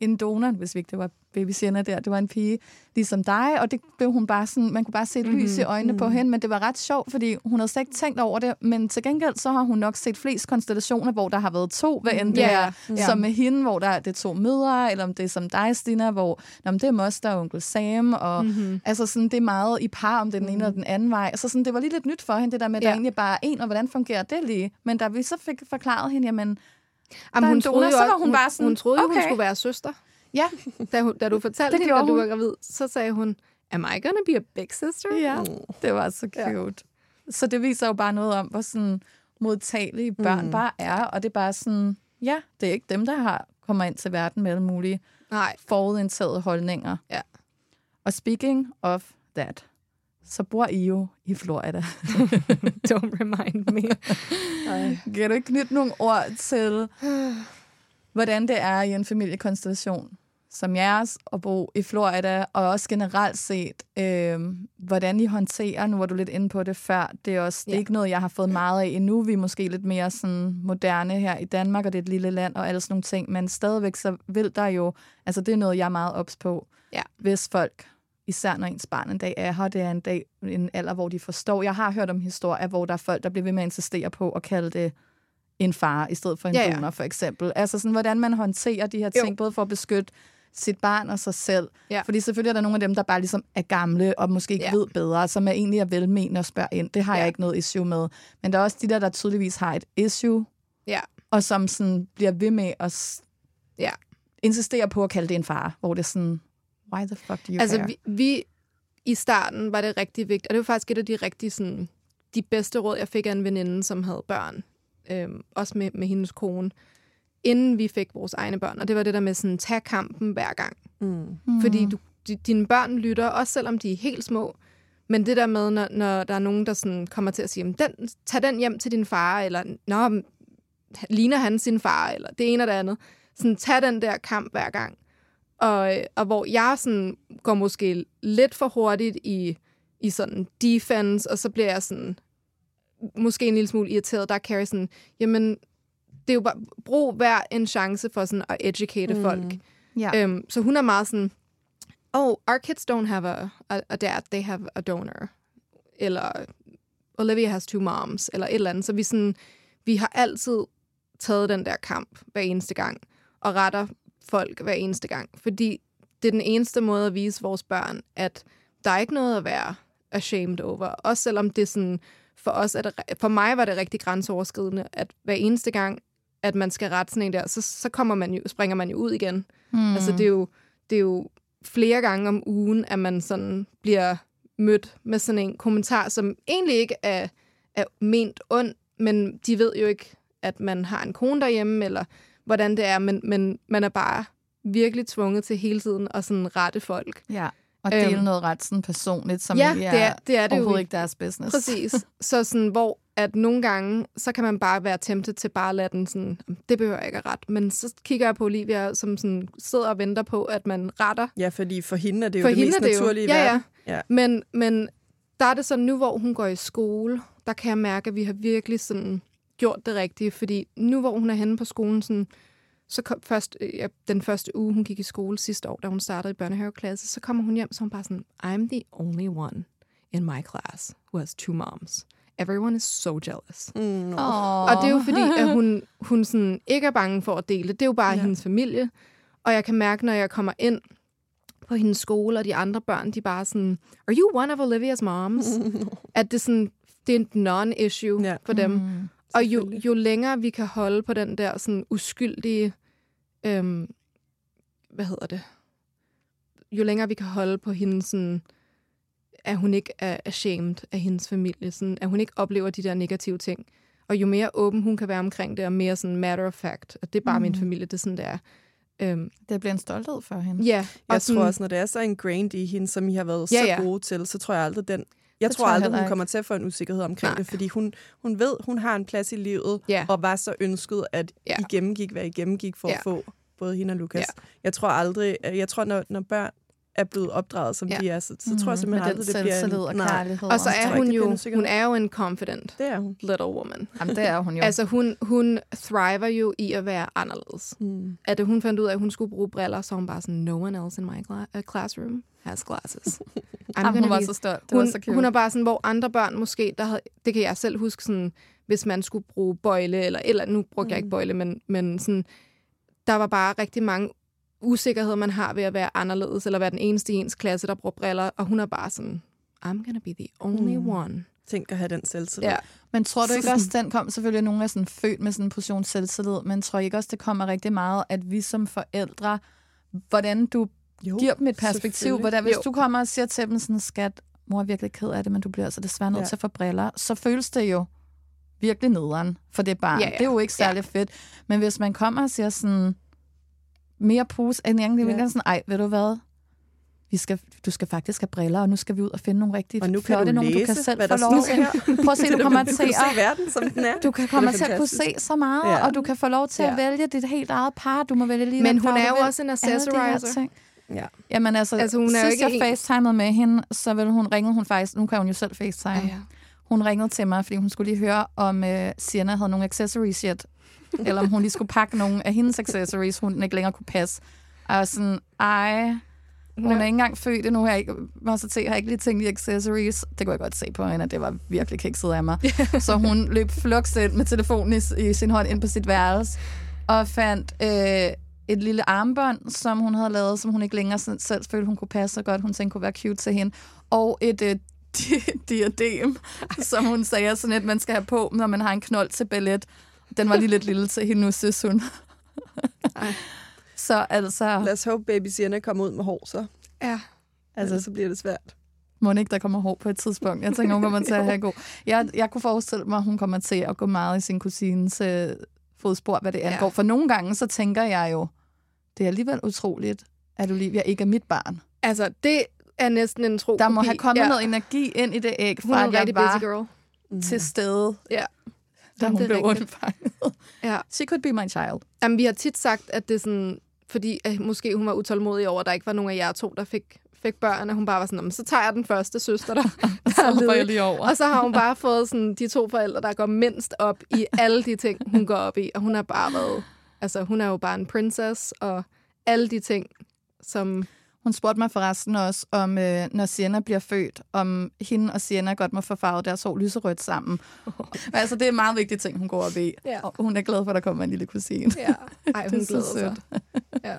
en donor, hvis vi ikke det var baby Sienna der, det var en pige ligesom dig, og det blev hun bare sådan, man kunne bare se et mm-hmm. lys i øjnene mm-hmm. på hende, men det var ret sjovt, fordi hun havde slet ikke tænkt over det, men til gengæld så har hun nok set flest konstellationer, hvor der har været to, hvad end det yeah. er, yeah. som med hende, hvor der er det to mødre, eller om det er som dig, Stina, hvor nå, det er moster og onkel Sam, og mm-hmm. altså sådan, det er meget i par, om det den ene mm-hmm. eller den anden vej. Så sådan, det var lige lidt nyt for hende, det der med, at yeah. der egentlig bare er en, og hvordan fungerer det lige? Men da vi så fik forklaret hende, jamen, Jamen, hun, troede donor, jo, så var hun, hun bare sådan, hun troede jo, okay. hun skulle være søster. Ja. Da, hun, da du fortalte hende, at du var gravid, så sagde hun, am I gonna be a big sister? Ja, mm. det var så cute. Ja. Så det viser jo bare noget om, hvor sådan modtagelige børn mm. bare er, og det er bare sådan, ja, det er ikke dem, der har kommer ind til verden med alle mulige Nej. forudindtaget holdninger. Ja. Og speaking of that, så bor I jo i Florida. Don't remind me. kan du ikke knytte nogle ord til, hvordan det er i en familiekonstellation som jeres at bo i Florida, og også generelt set, øh, hvordan I håndterer, nu var du lidt inde på det før, det er også det er ikke noget, jeg har fået meget af endnu. Vi er måske lidt mere sådan moderne her i Danmark, og det er et lille land og alle sådan nogle ting, men stadigvæk så vil der jo, altså det er noget, jeg er meget ops på, ja. hvis folk især når ens barn en dag er her, det er en dag, en alder, hvor de forstår. Jeg har hørt om historier, hvor der er folk, der bliver ved med at insistere på at kalde det en far, i stedet for en ja, ja. donor, for eksempel. Altså sådan, hvordan man håndterer de her ting, jo. både for at beskytte sit barn og sig selv. Ja. Fordi selvfølgelig er der nogle af dem, der bare ligesom er gamle og måske ikke ja. ved bedre, som er egentlig er velmenende at spørge ind. Det har ja. jeg ikke noget issue med. Men der er også de der, der tydeligvis har et issue, ja. og som sådan bliver ved med at ja. insistere på at kalde det en far, hvor det sådan, why the fuck do you altså, care? Vi, vi, i starten var det rigtig vigtigt, og det var faktisk et af de rigtig sådan, de bedste råd, jeg fik af en veninde, som havde børn, øhm, også med, med hendes kone, inden vi fik vores egne børn. Og det var det der med sådan, tag kampen hver gang. Mm. Fordi du, dine børn lytter, også selvom de er helt små. Men det der med, når, når der er nogen, der sådan kommer til at sige, den, tag den hjem til din far, eller Nå, ligner han sin far, eller det ene eller det andet. Sådan, tag den der kamp hver gang. Og, og hvor jeg sådan går måske lidt for hurtigt i, i sådan defense, og så bliver jeg sådan måske en lille smule irriteret. Der er Carrie sådan, jamen, det er jo bare, brug hver en chance for sådan at educate mm. folk. Ja. Um, så hun er meget sådan, oh, our kids don't have a, a, a dad, they have a donor. Eller Olivia has two moms, eller et eller andet. Så vi, sådan, vi har altid taget den der kamp hver eneste gang, og retter folk hver eneste gang. Fordi det er den eneste måde at vise vores børn, at der er ikke noget at være ashamed over. Også selvom det sådan, for os er det, for mig var det rigtig grænseoverskridende, at hver eneste gang, at man skal rette sådan en der, så, så kommer man jo, springer man jo ud igen. Mm. Altså det er, jo, det er jo flere gange om ugen, at man sådan bliver mødt med sådan en kommentar, som egentlig ikke er, er ment ond, men de ved jo ikke, at man har en kone derhjemme, eller hvordan det er, men, men man er bare virkelig tvunget til hele tiden at sådan rette folk. Ja, og dele øhm, noget ret sådan personligt, som ja, er, det er, det er det overhovedet jo. ikke deres business. Præcis. Så sådan, hvor at nogle gange, så kan man bare være tempted til bare at lade den sådan, det behøver jeg ikke at rette. Men så kigger jeg på Olivia, som sådan sidder og venter på, at man retter. Ja, fordi for hende er det jo for det mest det naturlige jo. Ja, ja. ja. Men, men der er det sådan, nu hvor hun går i skole, der kan jeg mærke, at vi har virkelig sådan gjort det rigtige. Fordi nu hvor hun er henne på skolen, sådan, så kom først, ja, den første uge, hun gik i skole sidste år, da hun startede i børnehaveklasse, så kommer hun hjem, så hun bare sådan, I'm the only one in my class who has two moms. Everyone is so jealous. Mm. Og det er jo fordi, at hun, hun sådan ikke er bange for at dele. Det er jo bare ja. hendes familie. Og jeg kan mærke, når jeg kommer ind på hendes skole, og de andre børn, de er bare sådan, are you one of Olivia's moms? at det, sådan, det er en non-issue ja. for dem. Mm, og jo, jo længere vi kan holde på den der sådan uskyldige, øhm, hvad hedder det? Jo længere vi kan holde på hendes sådan, at hun ikke er ashamed af hendes familie, sådan, at hun ikke oplever de der negative ting. Og jo mere åben hun kan være omkring det, og mere sådan matter of fact, og det er bare mm. min familie, det er sådan, det er. Øhm, det bliver en stolthed for hende. Ja. Jeg og sådan, tror også, når det er så ingrained i hende, som I har været ja, så ja. gode til, så tror jeg aldrig, den jeg det tror, tror jeg aldrig, hun kommer til at få en usikkerhed omkring Nej. det, fordi hun, hun ved, hun har en plads i livet, ja. og var så ønsket, at ja. I gennemgik, hvad I gennemgik for ja. at få både hende og Lukas. Ja. Jeg tror aldrig, jeg tror, når, når børn er blevet opdraget, som Ja. de er, så, så tror jeg simpelthen Mhm. med aldrig, det bliver selvtillid og en... Nej, kærlighed. Og så er hun jo, en hun er jo en confident det er hun. little woman. Jamen, det er hun jo. Altså, hun, hun thriver jo i at være anderledes. Mm. At hun fandt ud af, at hun skulle bruge briller, så hun bare sådan, no one else in my cla- uh, classroom has glasses. Jamen, hun var så stolt. Det hun, var så cute. hun er bare sådan, hvor andre børn måske, der havde, det kan jeg selv huske, sådan, hvis man skulle bruge bøjle, eller, eller nu brugte mm. jeg ikke bøjle, men, men sådan, der var bare rigtig mange usikkerheder, man har ved at være anderledes, eller være den eneste i ens klasse, der bruger briller, og hun er bare sådan, I'm gonna be the only Mm. one. Tænk at have den selvtillid. Ja. Men tror du ikke også, den kom selvfølgelig, nogen er sådan født med sådan en portion selvtillid, men tror I ikke også, det kommer rigtig meget, at vi som forældre, hvordan du Jo, giver dem et perspektiv, hvordan, hvis Jo. du kommer og siger til dem sådan, skat, mor er virkelig ked af det, men du bliver altså desværre nødt Ja. til at få briller, så føles det jo virkelig nederen for det barn. Ja, ja. Det er jo ikke særlig fedt. Men hvis man kommer og siger sådan, mere pose end jeg Ja. ja. sådan, ej, ved du hvad, vi skal, du skal faktisk have briller, og nu skal vi ud og finde nogle rigtig Og nu kan flotte du nogle, læse, du kan selv få lov til. Prøv at se, Det du er kommer til kan at se verden, som den er. du kan Det komme er til at kunne se så meget, Ja. og du kan få lov til Ja. at vælge dit helt eget par. Du må vælge lige Men hun er jo vil. også en accessorizer. Ja. Jamen altså, Altså, hun er jo sidst ikke jeg facetimede med hende, så ville hun ringede hun faktisk, nu kan hun jo selv facetime. Ja, ja. Hun ringede til mig, fordi hun skulle lige høre, om øh, Sienna havde nogle accessories yet. Eller om hun lige skulle pakke nogle af hendes accessories, hun ikke længere kunne passe. Og sådan, ej, hun er ikke engang født endnu. Jeg ikke, var så til, har ikke lige tænkt i accessories. Det kunne jeg godt se på hende, at det var virkelig kikset af mig. så hun løb flux ind med telefonen i, i sin hånd ind på sit værelse, og fandt øh, et lille armbånd, som hun havde lavet, som hun ikke længere selv, følte, hun kunne passe så godt. Hun tænkte, kunne være cute til hende. Og et øh, di- diadem, som hun sagde, sådan et, man skal have på, når man har en knold til ballet. Den var lige lidt lille til hende, nu synes hun. Ej. så altså, Lad os håbe, baby Sienna kommer ud med hår, så. Ja. Altså, så bliver det svært. må ikke, der kommer hår på et tidspunkt. Jeg tænker, hun kommer til at have god. Jeg, jeg kunne forestille mig, at hun kommer til at gå meget i sin kusines øh, fodspor, hvad det Ja. angår. For nogle gange, så tænker jeg jo, det er alligevel utroligt, at Olivia ikke er mit barn. Altså, det er næsten en tro Der må have kommet ja. ja. noget energi ind i det æg, Hun er fra en at rigtig jeg var girl. Til stede, Ja. Da Jamen, hun blev rigtigt. undfanget. Ja. She could be my child. Jamen, vi har tit sagt, at det er sådan, fordi at måske hun var utålmodig over, at der ikke var nogen af jer to, der fik, fik børn, og hun bare var sådan, "Nå, men så tager jeg den første søster, der, der er Så jeg ledig." lige over. Og så har hun bare fået sådan, de to forældre, der går mindst op i alle de ting, hun går op i. Og hun har bare været, altså hun er jo bare en princess, og alle de ting, som... Hun spurgte mig forresten også, om øh, når Sienna bliver født, om hende og Sienna godt må få farvet deres hår lyserødt sammen. Men altså, det er en meget vigtig ting, hun går op i. Ja. Og hun er glad for, at der kommer en lille kusine. Ja, ej, hun Det er så sødt. Ja.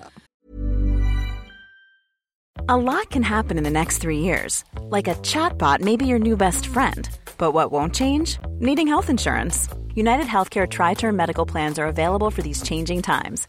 A lot can happen in the next three years. Like a chatbot may be your new best friend. But what won't change? Needing health insurance. United Healthcare Tri Term Medical Plans are available for these changing times.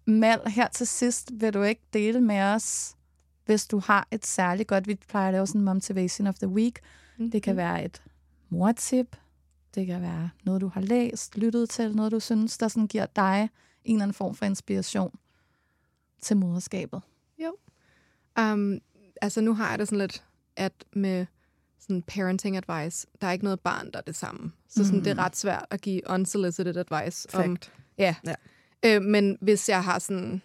Mal, her til sidst vil du ikke dele med os, hvis du har et særligt godt, vi plejer at lave sådan en motivation of the week. Mm-hmm. Det kan være et mortip, det kan være noget, du har læst, lyttet til, noget, du synes, der sådan giver dig en eller anden form for inspiration til moderskabet. Jo. Um, altså nu har jeg det sådan lidt, at med sådan parenting advice, der er ikke noget barn, der er det samme. Så sådan, mm. det er ret svært at give unsolicited advice. Om, ja. ja. Øh, men hvis jeg har sådan...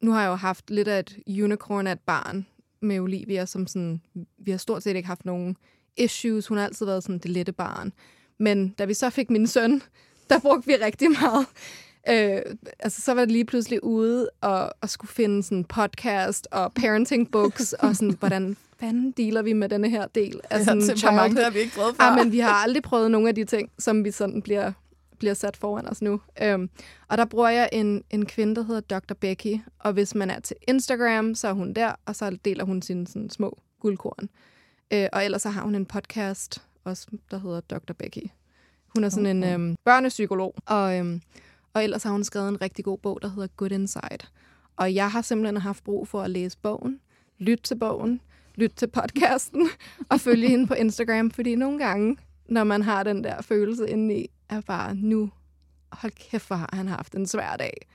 Nu har jeg jo haft lidt af et unicorn af et barn med Olivia, som sådan... Vi har stort set ikke haft nogen issues. Hun har altid været sådan det lette barn. Men da vi så fik min søn, der brugte vi rigtig meget. Øh, altså, så var det lige pludselig ude og, og skulle finde sådan podcast og parenting books, og sådan, hvordan fanden dealer vi med denne her del af sådan ja, childhood? har vi ikke prøvet før. Ja, men vi har aldrig prøvet nogle af de ting, som vi sådan bliver bliver sat foran os nu. Øhm, og der bruger jeg en, en kvinde, der hedder Dr. Becky, og hvis man er til Instagram, så er hun der, og så deler hun sine sådan, små guldkorn. Øh, og ellers så har hun en podcast, også, der hedder Dr. Becky. Hun er sådan okay. en øhm, børnepsykolog, og, øhm, og ellers har hun skrevet en rigtig god bog, der hedder Good Inside. Og jeg har simpelthen haft brug for at læse bogen, lytte til bogen, lytte til podcasten og følge hende på Instagram, fordi nogle gange, når man har den der følelse indeni, er bare nu, hold kæft, hvor har han haft en svær dag.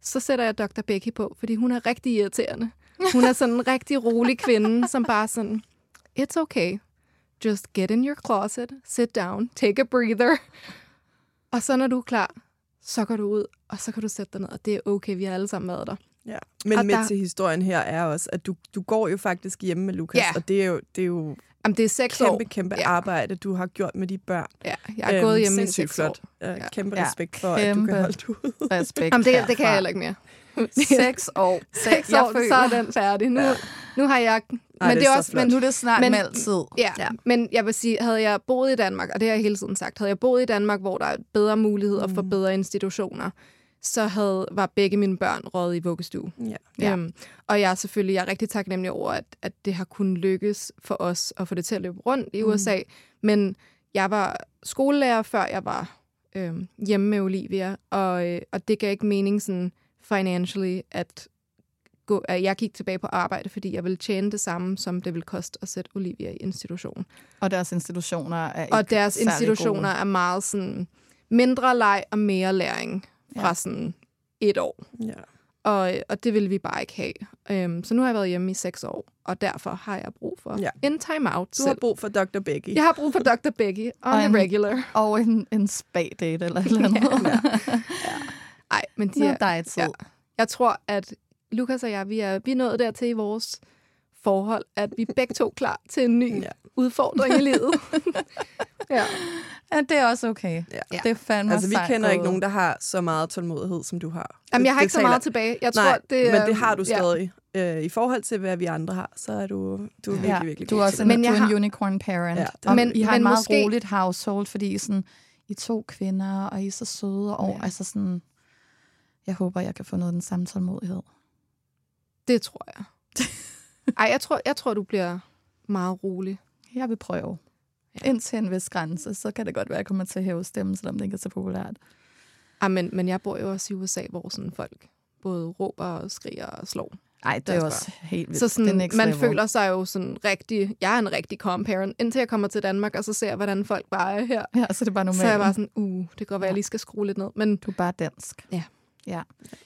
Så sætter jeg Dr. Becky på, fordi hun er rigtig irriterende. Hun er sådan en rigtig rolig kvinde, som bare sådan, it's okay. Just get in your closet, sit down, take a breather. Og så når du er klar, så går du ud, og så kan du sætte dig ned, og det er okay, vi har alle sammen været der. Ja, men og med der... til historien her er også, at du, du går jo faktisk hjemme med Lukas, ja. og det er jo, det er jo Jamen, det er seks kæmpe, år. kæmpe ja. arbejde, du har gjort med de børn. Ja, jeg er gået øhm, hjemme i seks flot. år. Ja, kæmpe ja. respekt for, kæmpe at du kan holde ud. respekt Jamen, det, det kan jeg heller ikke mere. seks år. Seks år, føler. så er den færdig. Nu, ja. nu har jeg... Ej, men det er, også, men nu er det snart men, altid. Ja, ja, men jeg vil sige, havde jeg boet i Danmark, og det har jeg hele tiden sagt, havde jeg boet i Danmark, hvor der er bedre muligheder mm. for bedre institutioner, så havde, var begge mine børn røget i vuggestue. Ja. Øhm, og jeg er selvfølgelig jeg er rigtig taknemmelig over, at, at det har kunnet lykkes for os at få det til at løbe rundt i USA. Mm. Men jeg var skolelærer, før jeg var øhm, hjemme med Olivia, og, øh, og det gav ikke mening sådan financially, at, gå, at jeg gik tilbage på arbejde, fordi jeg ville tjene det samme, som det ville koste at sætte Olivia i institution. Og deres institutioner er ikke Og deres institutioner gode. er meget sådan mindre leg og mere læring fra ja. sådan et år. Ja. Og, og det ville vi bare ikke have. Um, så nu har jeg været hjemme i seks år, og derfor har jeg brug for ja. en time-out Du har brug for Dr. Becky. Jeg har brug for Dr. Becky on og en, regular. Og en, en spa-date eller et eller andet. ja. ja. Ej, men de er, dig tid. Ja. Jeg tror, at Lukas og jeg, vi er, vi er nået dertil i vores forhold, at vi begge to klar til en ny ja. udfordring i livet. ja. Ja, det er også okay. Ja. Det er fandme Altså, vi kender ikke nogen, der har så meget tålmodighed, som du har. Jamen, jeg har ikke så meget tilbage. Jeg tror, Nej, det, men det har du stadig. Ja. Øh, I forhold til, hvad vi andre har, så er du, du er virkelig, ja, virkelig Du er også en, men du er en har... unicorn parent. Ja, og men, I har men en meget måske... roligt household, fordi sådan, I to kvinder, og I er så søde. Og, ja. altså sådan, jeg håber, jeg kan få noget af den samme tålmodighed. Det tror jeg. Ej, jeg tror, jeg tror, du bliver meget rolig. Jeg vil prøve. Indtil en vis grænse, så kan det godt være, at jeg kommer til at hæve stemmen, selvom det ikke er så populært. Ja, men, men jeg bor jo også i USA, hvor sådan folk både råber og skriger og slår. Nej, det er også helt vildt. Så sådan, man level. føler sig jo sådan rigtig... Jeg er en rigtig calm parent, indtil jeg kommer til Danmark, og så ser hvordan folk bare er her. Ja, så det er bare normalt. Så er jeg bare sådan, uh, det kan godt være, ja. jeg lige skal skrue lidt ned. Men du er bare dansk. Ja. Ja.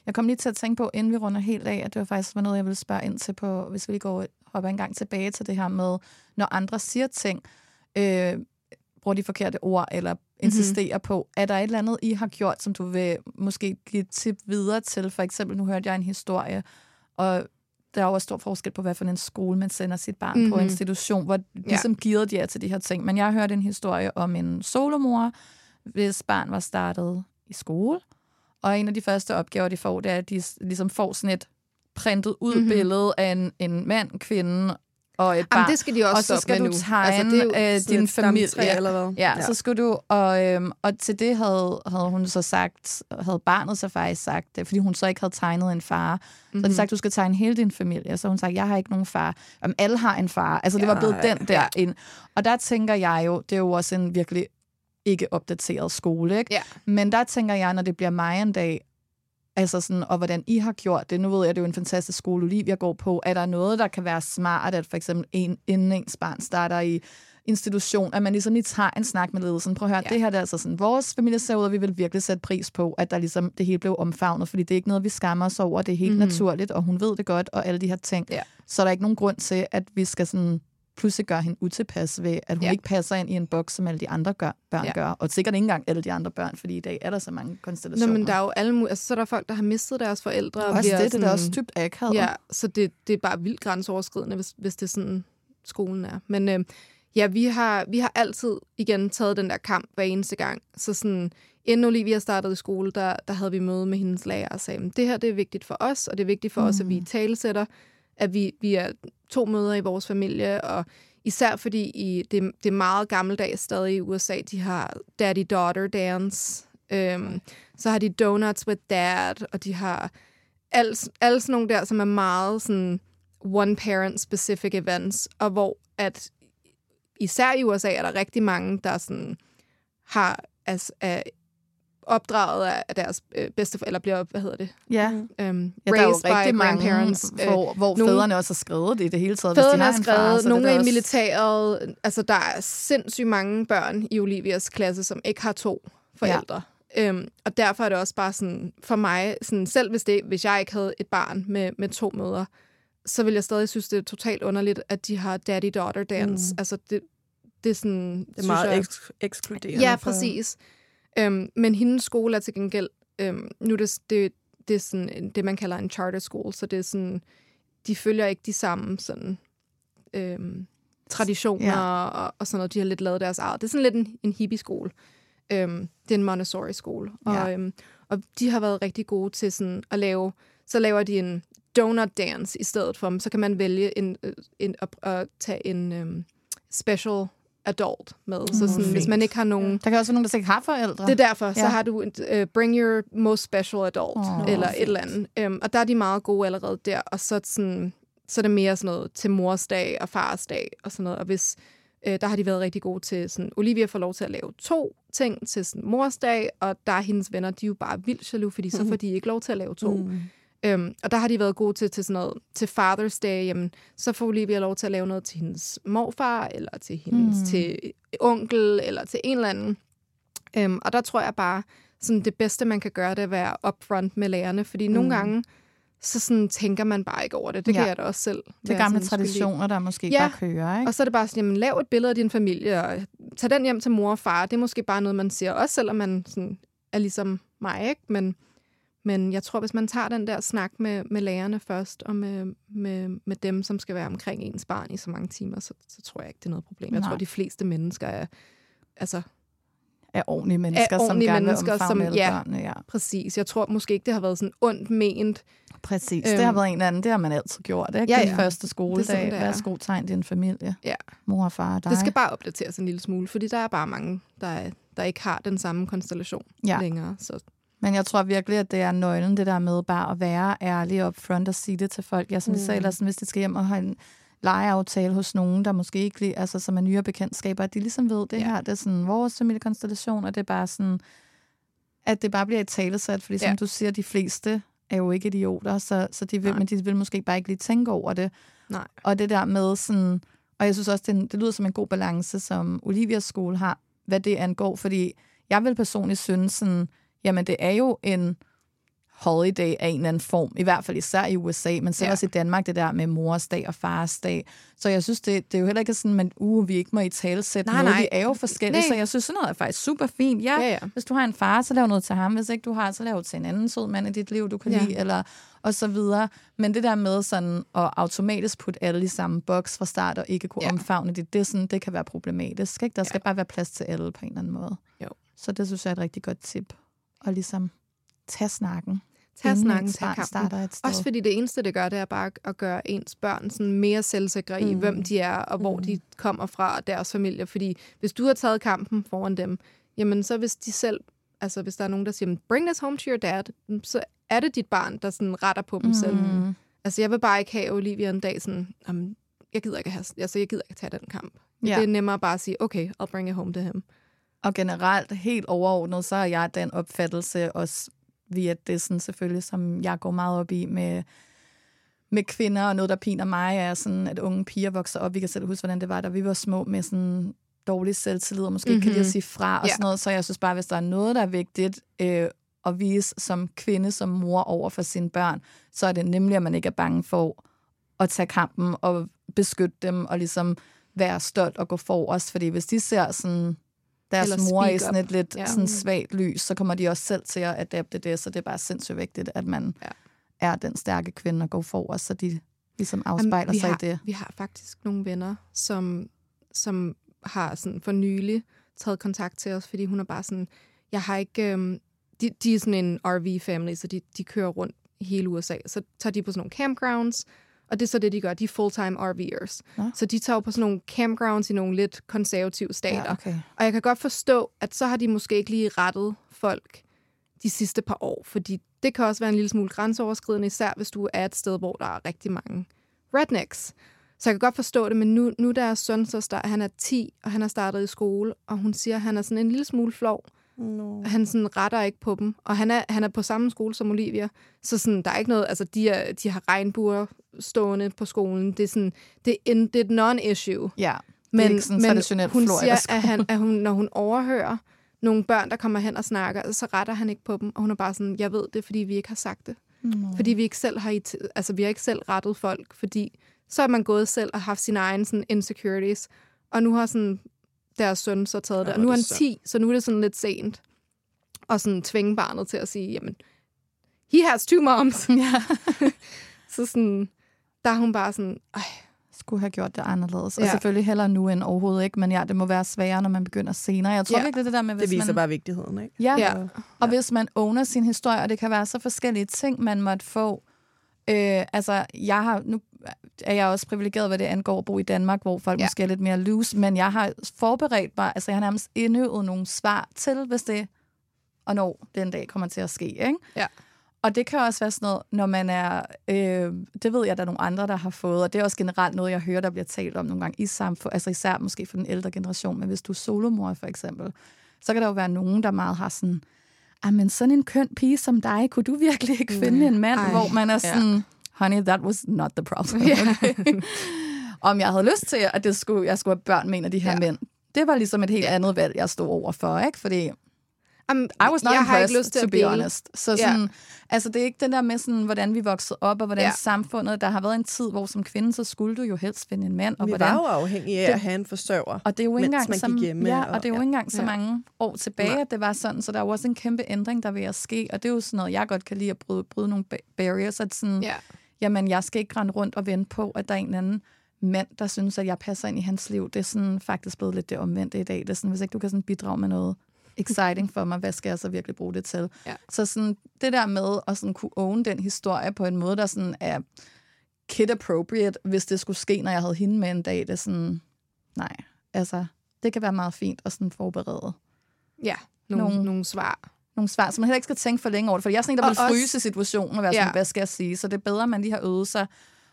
Jeg kom lige til at tænke på, inden vi runder helt af, at det var faktisk noget, jeg ville spørge ind til på, hvis vi lige går hopper en gang tilbage til det her med, når andre siger ting, øh, bruger de forkerte ord, eller insisterer mm-hmm. på, er der et eller andet, I har gjort, som du vil måske give tip videre til? For eksempel, nu hørte jeg en historie, og der er jo også stor forskel på, hvad for en skole man sender sit barn mm-hmm. på, mhm. institution, hvor ligesom ja. givet de er til de her ting. Men jeg har hørt en historie om en solomor, hvis barn var startet i skole, og en af de første opgaver, de får, det er, at de ligesom får sådan et printet ud mm-hmm. billede af en, en mand, kvinde og et barn. Jamen, det skal de også og så skal du nu. tegne Altså, det er øh, din familie. stamtræ, eller hvad? Ja, Ja. så skulle du, og, øhm, og til det havde, havde hun så sagt, havde barnet så faktisk sagt, fordi hun så ikke havde tegnet en far, mm-hmm. så havde Mhm. de sagt, du skal tegne hele din familie. Så hun sagt, jeg har ikke nogen far. Om alle har en far. Altså det var blevet Ja, den der ind. Og der tænker jeg jo, det er jo også en virkelig ikke opdateret skole, ikke? Ja. Men der tænker jeg, når det bliver mig en dag, altså sådan, og hvordan I har gjort det. Nu ved jeg, det er jo en fantastisk skole, Olivia går på. Er der noget, der kan være smart, at for eksempel en, inden ens barn starter i institution, at man ligesom lige tager en snak med ledelsen. Prøv at høre, ja. det her det er altså sådan, vores familie ser ud, og vi vil virkelig sætte pris på, at der ligesom det hele blev omfavnet, fordi det er ikke noget, vi skammer os over, det er helt Mhm. mm-hmm. naturligt, og hun ved det godt, og alle de her ting. Ja. Så er der ikke nogen grund til, at vi skal sådan pludselig gøre hende utilpas ved, at hun Ja. ikke passer ind i en boks, som alle de andre gør, børn Ja. gør. Og sikkert ikke engang alle de andre børn, fordi i dag er der så mange Nå, konstellationer. men der er jo alle. Altså, så er der folk, der har mistet deres forældre. og Også bliver det, det er også dybt akavet. Ja, så det, det er bare vildt grænseoverskridende, hvis, hvis det er sådan, skolen er. Men øh, ja, vi har, vi har altid igen taget den der kamp hver eneste gang. Så sådan, inden Olivia startede i skole, der, der havde vi møde med hendes lærer og sagde, det her det er vigtigt for os, og det er vigtigt for mm. os, at vi talesætter, at vi, vi er to mødre i vores familie, og især fordi i, det, det er meget gammeldags stadig i USA, de har daddy-daughter dance, øhm, så har de donuts with dad, og de har alle, alle sådan nogle der, som er meget sådan one-parent specific events, og hvor at især i USA er der rigtig mange, der sådan har altså, er opdraget af deres øh, bedste eller bliver, hvad hedder det? Ja. Um, Ja, der er jo raised by rigtig mange, grandparents. hvor, Øh, hvor nogle- fædrene også har skrevet det i det hele taget. hvis de Fædrene har far, skrevet, så nogle er i også- militæret. Altså, der er sindssygt mange børn i Olivias klasse, som ikke har to forældre. Ja. Øhm, og derfor er det også bare sådan, for mig, sådan, selv hvis, det, hvis jeg ikke havde et barn med, med to mødre, så vil jeg stadig synes, det er totalt underligt, at de har daddy-daughter dance. Mm. Altså, det, det er sådan... Det er meget jeg- eks- ekskluderende. Ja, for- præcis. Øhm, men hendes skole er til gengæld, øhm, nu er det, det, det er sådan det, man kalder en charter school, så det er sådan, de følger ikke de samme sådan, øhm, traditioner Ja. og, og sådan noget. De har lidt lavet deres eget. Det er sådan lidt en, en hippie-skole. Øhm, det er en Montessori-skole. Og, Ja. øhm, og de har været rigtig gode til sådan at lave, så laver de en donut dance i stedet for, så kan man vælge en, øh, en, at, at tage en øhm, special adult med. Så sådan, hvis man ikke har nogen... Der kan også være nogen, der ikke har forældre. Det er derfor, ja. så har du uh, Bring Your Most Special Adult, oh, eller fint. et eller andet. Um, og der er de meget gode allerede der, og så, sådan, så er det mere sådan noget til mors dag og fars dag og sådan noget. Og hvis, uh, der har de været rigtig gode til, sådan, Olivia får lov til at lave to ting til sådan, mors dag, og der er hendes venner, de er jo bare vildt jaloux, fordi så får de ikke lov til at lave to. Mm. Um, og der har de været gode til, til sådan noget, til Father's Day, jamen, så får Olivia lov til at lave noget til hendes morfar, eller til hendes, mm. til onkel, eller til en eller anden. Um, og der tror jeg bare, sådan det bedste, man kan gøre, det er at være upfront med lærerne, fordi mm. nogle gange, så sådan tænker man bare ikke over det. Det ja. Kan jeg da også selv. Det er gamle sådan traditioner, der måske Ja. bare kører, ikke? Og så er det bare sådan, jamen, lav et billede af din familie, og tag den hjem til mor og far. Det er måske bare noget, man siger, også selvom man sådan er ligesom mig, ikke? Men, men jeg tror, hvis man tager den der snak med, med lærerne først, og med, med, med dem, som skal være omkring ens barn i så mange timer, så, så tror jeg ikke, det er noget problem. Jeg Nej. tror, de fleste mennesker er, altså, Af ordentlige mennesker, ordentlige som gerne mennesker, vil som- ja. børnene. Ja. præcis. Jeg tror måske ikke, det har været sådan ondt ment. Præcis. Øhm. det har været en anden. Det har man altid gjort, ikke? Ja, Den ja. første Det er skoledag. det er. Værsgo, tegn din familie. Ja. Mor og far og dig. Det skal bare opdateres en lille smule, fordi der er bare mange, der, er, der ikke har den samme konstellation Ja. længere. Så Men jeg tror virkelig, at det er nøglen, det der med bare at være ærlig op front og sige det til folk. Jeg som mm. sagde, Lassen, hvis de skal hjem og have en legeaftale hos nogen, der måske ikke lige, altså som er nyere bekendtskaber, at de ligesom ved, det Ja. her, det er sådan vores familiekonstellation, og det er bare sådan, at det bare bliver et talesat, fordi som Ja. du siger, de fleste er jo ikke idioter, så, så de vil, Nej. men de vil måske bare ikke lige tænke over det. nej. Og det der med sådan, og jeg synes også, det, det lyder som en god balance, som Olivias skole har, hvad det angår, fordi jeg vil personligt synes sådan, jamen det er jo en holiday af en eller anden form, i hvert fald især i USA, men selv Ja. ja. også i Danmark, det der med mors dag og fars dag. Så jeg synes, det, det er jo heller ikke sådan, at uh, vi ikke må i tale sætte Nej, noget. nej. Vi er jo forskellige, Nej. så jeg synes, sådan noget er faktisk super fint. Ja, Ja, ja. hvis du har en far, så lav noget til ham. Hvis ikke du har, så lav til en anden sød mand i dit liv, du kan Ja. ja. lide, eller og så videre. Men det der med sådan at automatisk putte alle i samme boks fra start og ikke kunne Ja. ja. omfavne det, det, sådan, det kan være problematisk. Ikke? Der skal bare være plads til alle på en eller anden måde. Jo. Så det synes jeg er et rigtig godt tip. Og ligesom tage snakken. Tag snakken, tag kampen. starter et sted. Også fordi det eneste, det gør, det er bare at gøre ens børn sådan mere selvsikre i, Mm. hvem de er, og hvor Mm. de kommer fra, og deres familie. Fordi hvis du har taget kampen foran dem, jamen så hvis de selv, altså hvis der er nogen, der siger, bring this home to your dad, så er det dit barn, der sådan retter på dem mm. selv. Mm. Altså jeg vil bare ikke have Olivia en dag sådan, "Jamen, jeg gider ikke have, altså jeg gider ikke tage den kamp. Ja. Det er nemmere bare at sige, okay, I'll bring it home to him. Og generelt, helt overordnet, så er jeg den opfattelse, også via det sådan selvfølgelig, som jeg går meget op i med, med kvinder, og noget, der piner mig, er sådan, at unge piger vokser op. Vi kan selv huske, hvordan det var, da vi var små med sådan dårlig selvtillid, og måske mm-hmm. ikke kan lide at Mhm. sige fra og Ja. sådan noget. Så jeg synes bare, hvis der er noget, der er vigtigt øh, at vise som kvinde, som mor over for sine børn, så er det nemlig, at man ikke er bange for at tage kampen og beskytte dem, og ligesom være stolt og gå forrest. Fordi hvis de ser sådan deres Eller mor i sådan et lidt Ja. sådan svagt lys, så kommer de også selv til at adapte det, så det er bare sindssygt vigtigt, at man Ja. er den stærke kvinde og går forrest, så de ligesom afspejler vi sig har, i det. Vi har faktisk nogle venner, som, som har sådan for nylig taget kontakt til os, fordi hun er bare sådan, jeg har ikke... Øhm, de, de er sådan en RV-family, så de, de kører rundt hele USA. Så tager de på sådan nogle campgrounds, og det er så det, de gør. De er full-time RV'ers. Nå. Så de tager jo på sådan nogle campgrounds i nogle lidt konservative stater. Ja, okay. Og jeg kan godt forstå, at så har de måske ikke lige rettet folk de sidste par år, fordi det kan også være en lille smule grænseoverskridende, især hvis du er et sted, hvor der er rigtig mange rednecks. Så jeg kan godt forstå det, men nu, nu deres søn, så start, han er 10, og han har startet i skole, og hun siger, at han er sådan en lille smule flov. No. Han sådan retter ikke på dem, og han er, han er på samme skole som Olivia, så sådan, der er ikke noget, altså de, er, de har regnbuer stående på skolen, det er sådan, det er, en, det er et non-issue. Ja, Men, det er ikke sådan men hun siger, at, han, at hun, når hun overhører nogle børn, der kommer hen og snakker, så retter han ikke på dem. Og hun er bare sådan, jeg ved det, fordi vi ikke har sagt det. Mm. Fordi vi ikke selv har, altså, vi har ikke selv rettet folk, fordi så er man gået selv og haft sine egne sådan, insecurities. Og nu har sådan, deres søn så taget det. Ja, Og nu er han det synd. 10, så nu er det sådan lidt sent. Og sådan tvinge barnet til at sige, jamen, he has two moms. Ja. så sådan, der er hun bare sådan, ej, Skulle have gjort det anderledes. Og Ja. selvfølgelig heller nu end overhovedet ikke, men ja, det må være sværere, når man begynder senere. Jeg tror Ja. virkelig det der med, hvis Det viser man... bare vigtigheden, ikke? Ja, Ja. ja. og hvis man owner sin historie, og det kan være så forskellige ting, man måtte få. Øh, altså, jeg har, nu er jeg også privilegeret, hvad det angår at bo i Danmark, hvor folk Ja. måske er lidt mere loose, men jeg har forberedt mig, altså jeg har nærmest indøvet nogle svar til, hvis det, og når den dag kommer til at ske, ikke? Ja. Og det kan også være sådan noget, når man er, øh, det ved jeg, der er nogle andre, der har fået, og det er også generelt noget, jeg hører, der bliver talt om nogle gange i samfund, altså især måske for den ældre generation, men hvis du er solomor for eksempel, så kan der jo være nogen, der meget har sådan, "Ah, men sådan en køn pige som dig, kunne du virkelig ikke finde en mand, Ej, hvor man er ja. sådan, honey, that was not the problem. Ja. Okay? Om jeg havde lyst til, at det skulle, jeg skulle have børn med en af de her Ja. ja. mænd. Det var ligesom et helt Ja. andet valg, jeg stod over for, ikke? Fordi um, I was not jeg har ikke lyst til to at be honest. Så sådan, altså det er ikke den der med, sådan, hvordan vi voksede op, og hvordan ja. samfundet, der har været en tid, hvor som kvinde, så skulle du jo helst finde en mand. Og Vi hvordan, var jo afhængige af Det- at have en forsørger. og det er jo ikke engang gik hjemme, ja, og- og det er jo ja. ikke engang så Ja. mange år tilbage, Nej. at det var sådan, så der er jo også en kæmpe ændring, der er ved at ske, og det er jo sådan noget, jeg godt kan lide at bryde, bryde nogle ba- barriers, at sådan, Ja. jamen, jeg skal ikke rende rundt og vente på, at der er en eller anden mand, der synes, at jeg passer ind i hans liv. Det er sådan faktisk blevet lidt det omvendte i dag. Det er sådan, hvis ikke du kan sådan bidrage med noget exciting for mig, hvad skal jeg så virkelig bruge det til? Ja. Så sådan, det der med at sådan kunne own den historie på en måde, der sådan er kid-appropriate, hvis det skulle ske, når jeg havde hende med en dag, det er sådan, nej, altså, det kan være meget fint at sådan forberede Ja, nogle, nogle, Nogle- svar. nogle svar, så man heller ikke skal tænke for længe over det. For jeg er sådan en, der Og vil også- fryse situationen og være sådan, Ja. hvad skal jeg sige? Så det er bedre, at man lige har øvet sig,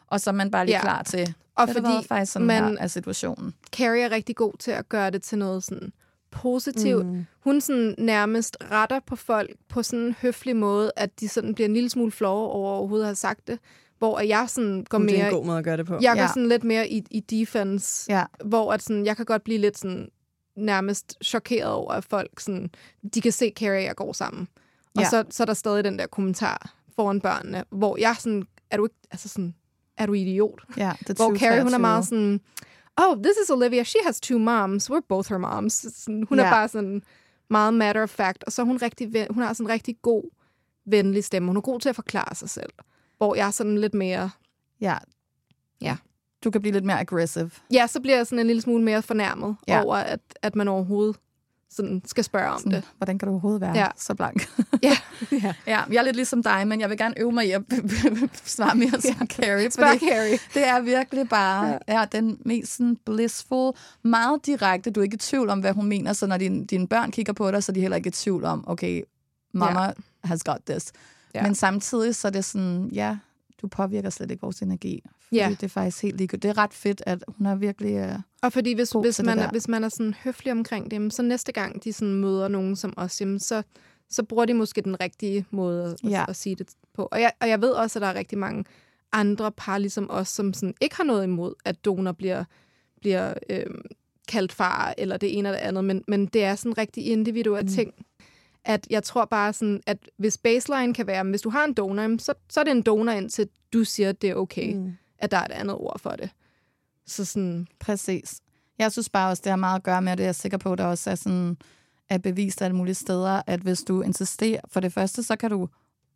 og så er man bare lige Ja. klar til, Og det fordi været faktisk sådan man- her er situationen. Carrie er rigtig god til at gøre det til noget sådan positivt. Mm. Hun sådan nærmest retter på folk på sådan en høflig måde, at de sådan bliver en lille smule flove over overhovedet at have sagt det. Hvor jeg sådan går Uh, det er mere... en god måde at gøre det på. Jeg går Ja. sådan lidt mere i, i defense, Ja. hvor at sådan, jeg kan godt blive lidt sådan nærmest chokeret over, at folk sådan, de kan se Carrie og jeg går sammen. Og Ja. så, så er der stadig den der kommentar foran børnene, hvor jeg sådan, er du ikke, altså sådan, er du idiot? Ja, det er Hvor Carrie, hun er 2023. meget sådan, oh, this is Olivia, she has two moms, we're both her moms. Sådan, hun er Ja. bare sådan meget matter of fact, og så er hun rigtig, hun har sådan en rigtig god, venlig stemme. Hun er god til at forklare sig selv. Hvor jeg er sådan lidt mere, Ja. Ja. Du kan blive lidt mere aggressive. ja, så bliver jeg sådan en lille smule mere fornærmet Ja. over, at, at man overhovedet sådan skal spørge om Sådan, det. hvordan kan du overhovedet være Ja. så blank? Ja. ja. ja, jeg er lidt ligesom dig, men jeg vil gerne øve mig i at svare mere som Carrie. Spørg Carrie. Det er virkelig bare ja. Ja, den mest sådan, blissful, meget direkte. Du er ikke i tvivl om, hvad hun mener, så når dine, dine børn kigger på dig, så er de heller ikke i tvivl om, okay, mama ja. has got this. Ja. Ja. Men samtidig så er det sådan, ja, du påvirker slet ikke vores energi. Fordi Ja. det er faktisk helt ligegyldigt. Det er ret fedt, at hun er virkelig... Uh, Og fordi hvis, god hvis, man, er, hvis man er sådan høflig omkring dem, så næste gang de sådan møder nogen som os, jamen, så, så bruger de måske den rigtige måde at, Ja. at, at sige det på. Og jeg, og jeg ved også, at der er rigtig mange andre par ligesom os, som sådan ikke har noget imod, at donor bliver, bliver øhm, kaldt far, eller det ene eller det andet, men, men det er sådan en rigtig individuel mm. ting. At jeg tror bare sådan, at hvis baseline kan være, hvis du har en donor, så, så er det en donor, indtil du siger, at det er okay, mm. At der er et andet ord for det. Så sådan, Præcis. Jeg synes bare også, det har meget at gøre med, og det er jeg sikker på, der også er sådan, er bevist alle mulige steder, at hvis du insisterer, for det første, så kan du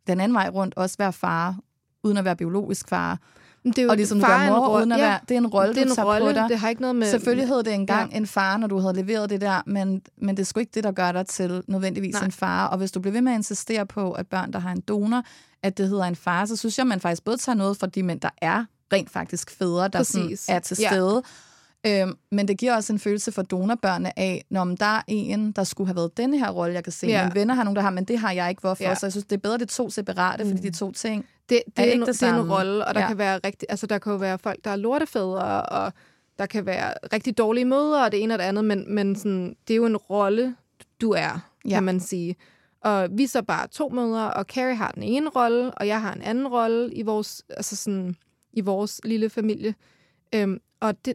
den anden vej rundt også være far, uden at være biologisk far. Det er jo og ligesom du far er en mor, rolle- uden at ja, være... Det er en rolle, det er du tager rolle, på dig. det har ikke noget med- Selvfølgelig hed det engang Ja. en far, når du havde leveret det der, men, men det er sgu ikke det, der gør dig til nødvendigvis Nej. en far. Og hvis du bliver ved med at insistere på, at børn, der har en donor, at det hedder en far, så synes jeg, man faktisk både tager noget fra de mænd, der er rent faktisk fædre, der sådan er til Ja. stede. Øhm, men det giver også en følelse for donorbørnene af, når der er en, der skulle have været denne her rolle, jeg kan se. Ja. Ja. Mine venner har nogen, der har, men det har jeg ikke. Hvorfor? Ja. Ja. Så jeg synes, det er bedre, det er to separate, mm. fordi de to ting det, det, er er, ikke en, det det er en samme. rolle, og der Ja. kan være rigtig, altså der kan jo være folk, der er lortefædre, og der kan være rigtig dårlige mødre, og det ene og det andet, men, men sådan, det er jo en rolle, du er, ja. Ja. kan man sige. Og vi er så bare to mødre, og Carrie har den ene rolle, og jeg har en anden rolle i vores, altså sådan, i vores lille familie. Øhm, og det,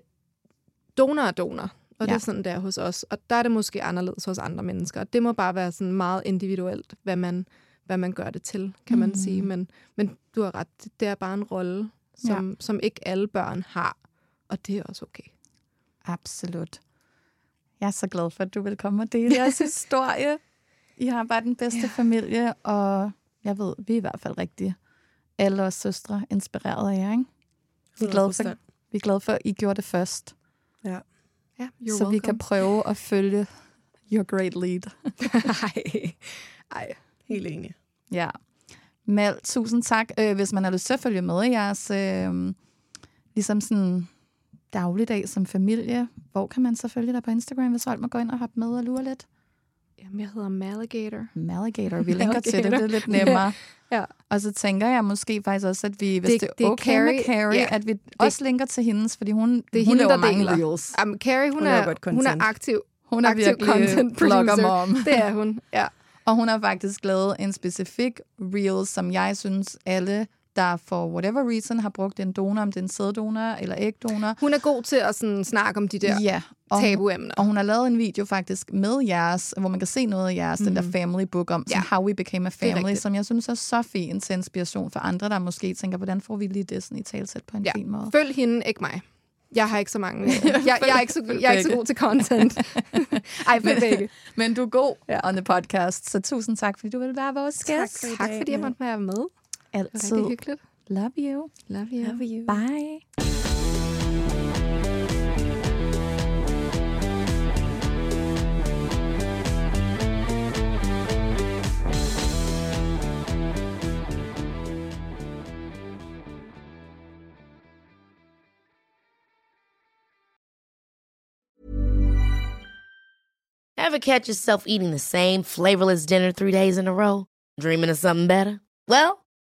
donor er donor, og ja. det er sådan, det er hos os. Og der er det måske anderledes hos andre mennesker. Det må bare være sådan meget individuelt, hvad man, hvad man gør det til, kan man Mm. sige. Men, men du har ret, det er bare en rolle, som, ja. som ikke alle børn har, og det er også okay. Absolut. Jeg er så glad for, at du vil komme og dele jeres historie. I har bare den bedste ja. familie, og jeg ved, vi er i hvert fald rigtig alle os søstre inspireret af jer, ikke? Vi er, glade for, 100%. vi er glade for, at I gjorde det først, Ja. Ja, you're så vi welcome. kan prøve at følge your great lead. Ej. Ej. Helt enig. Ja. Mal, tusind tak. Øh, hvis man har lyst til at følge med i jeres øh, ligesom sådan dagligdag som familie, hvor kan man så følge dig på Instagram, hvis folk må gå ind og hoppe med og lure lidt? Jamen, jeg hedder Maligator. Maligator. Vi linker til det, det er lidt nemmere. Ja. Og så tænker jeg måske faktisk også, at vi, hvis det, Det- det er det okay med Carrie- Carrie, ja. at vi også linker til hendes, fordi hun, Det er hun hende, laver der mange deler. reels. Um, Carrie, hun, Hun er, hun er aktiv. Hun er aktiv virkelig content producer. bloggermom. Det er hun, ja. Og hun har faktisk lavet en specifik reel, som jeg synes alle, der for whatever reason har brugt en donor, om det er en sæddonor eller ægdonor. Hun er god til at sådan, snakke om de der Ja, og, tabuemner. og hun har lavet en video faktisk med jeres, hvor man kan se noget af jeres, mm. den der family book om, som Ja. How We Became a Family, som jeg synes er så fin til inspiration for andre, der måske tænker, hvordan får vi lige det sådan i talsæt på en Ja. fin måde. Følg hende, ikke mig. Jeg har ikke så mange... Jeg, jeg, er, ikke så, jeg er ikke så god til content. Ej, følg begge. Men du er god Ja. on the podcast, så tusind tak, fordi du vil være vores gæst. for i Tak, fordi jeg måtte være med. Det var Altid. rigtig hyggeligt. Love you. Love you. Love you. Bye. Ever catch yourself eating the same flavorless dinner three days in a row? Dreaming of something better? Well,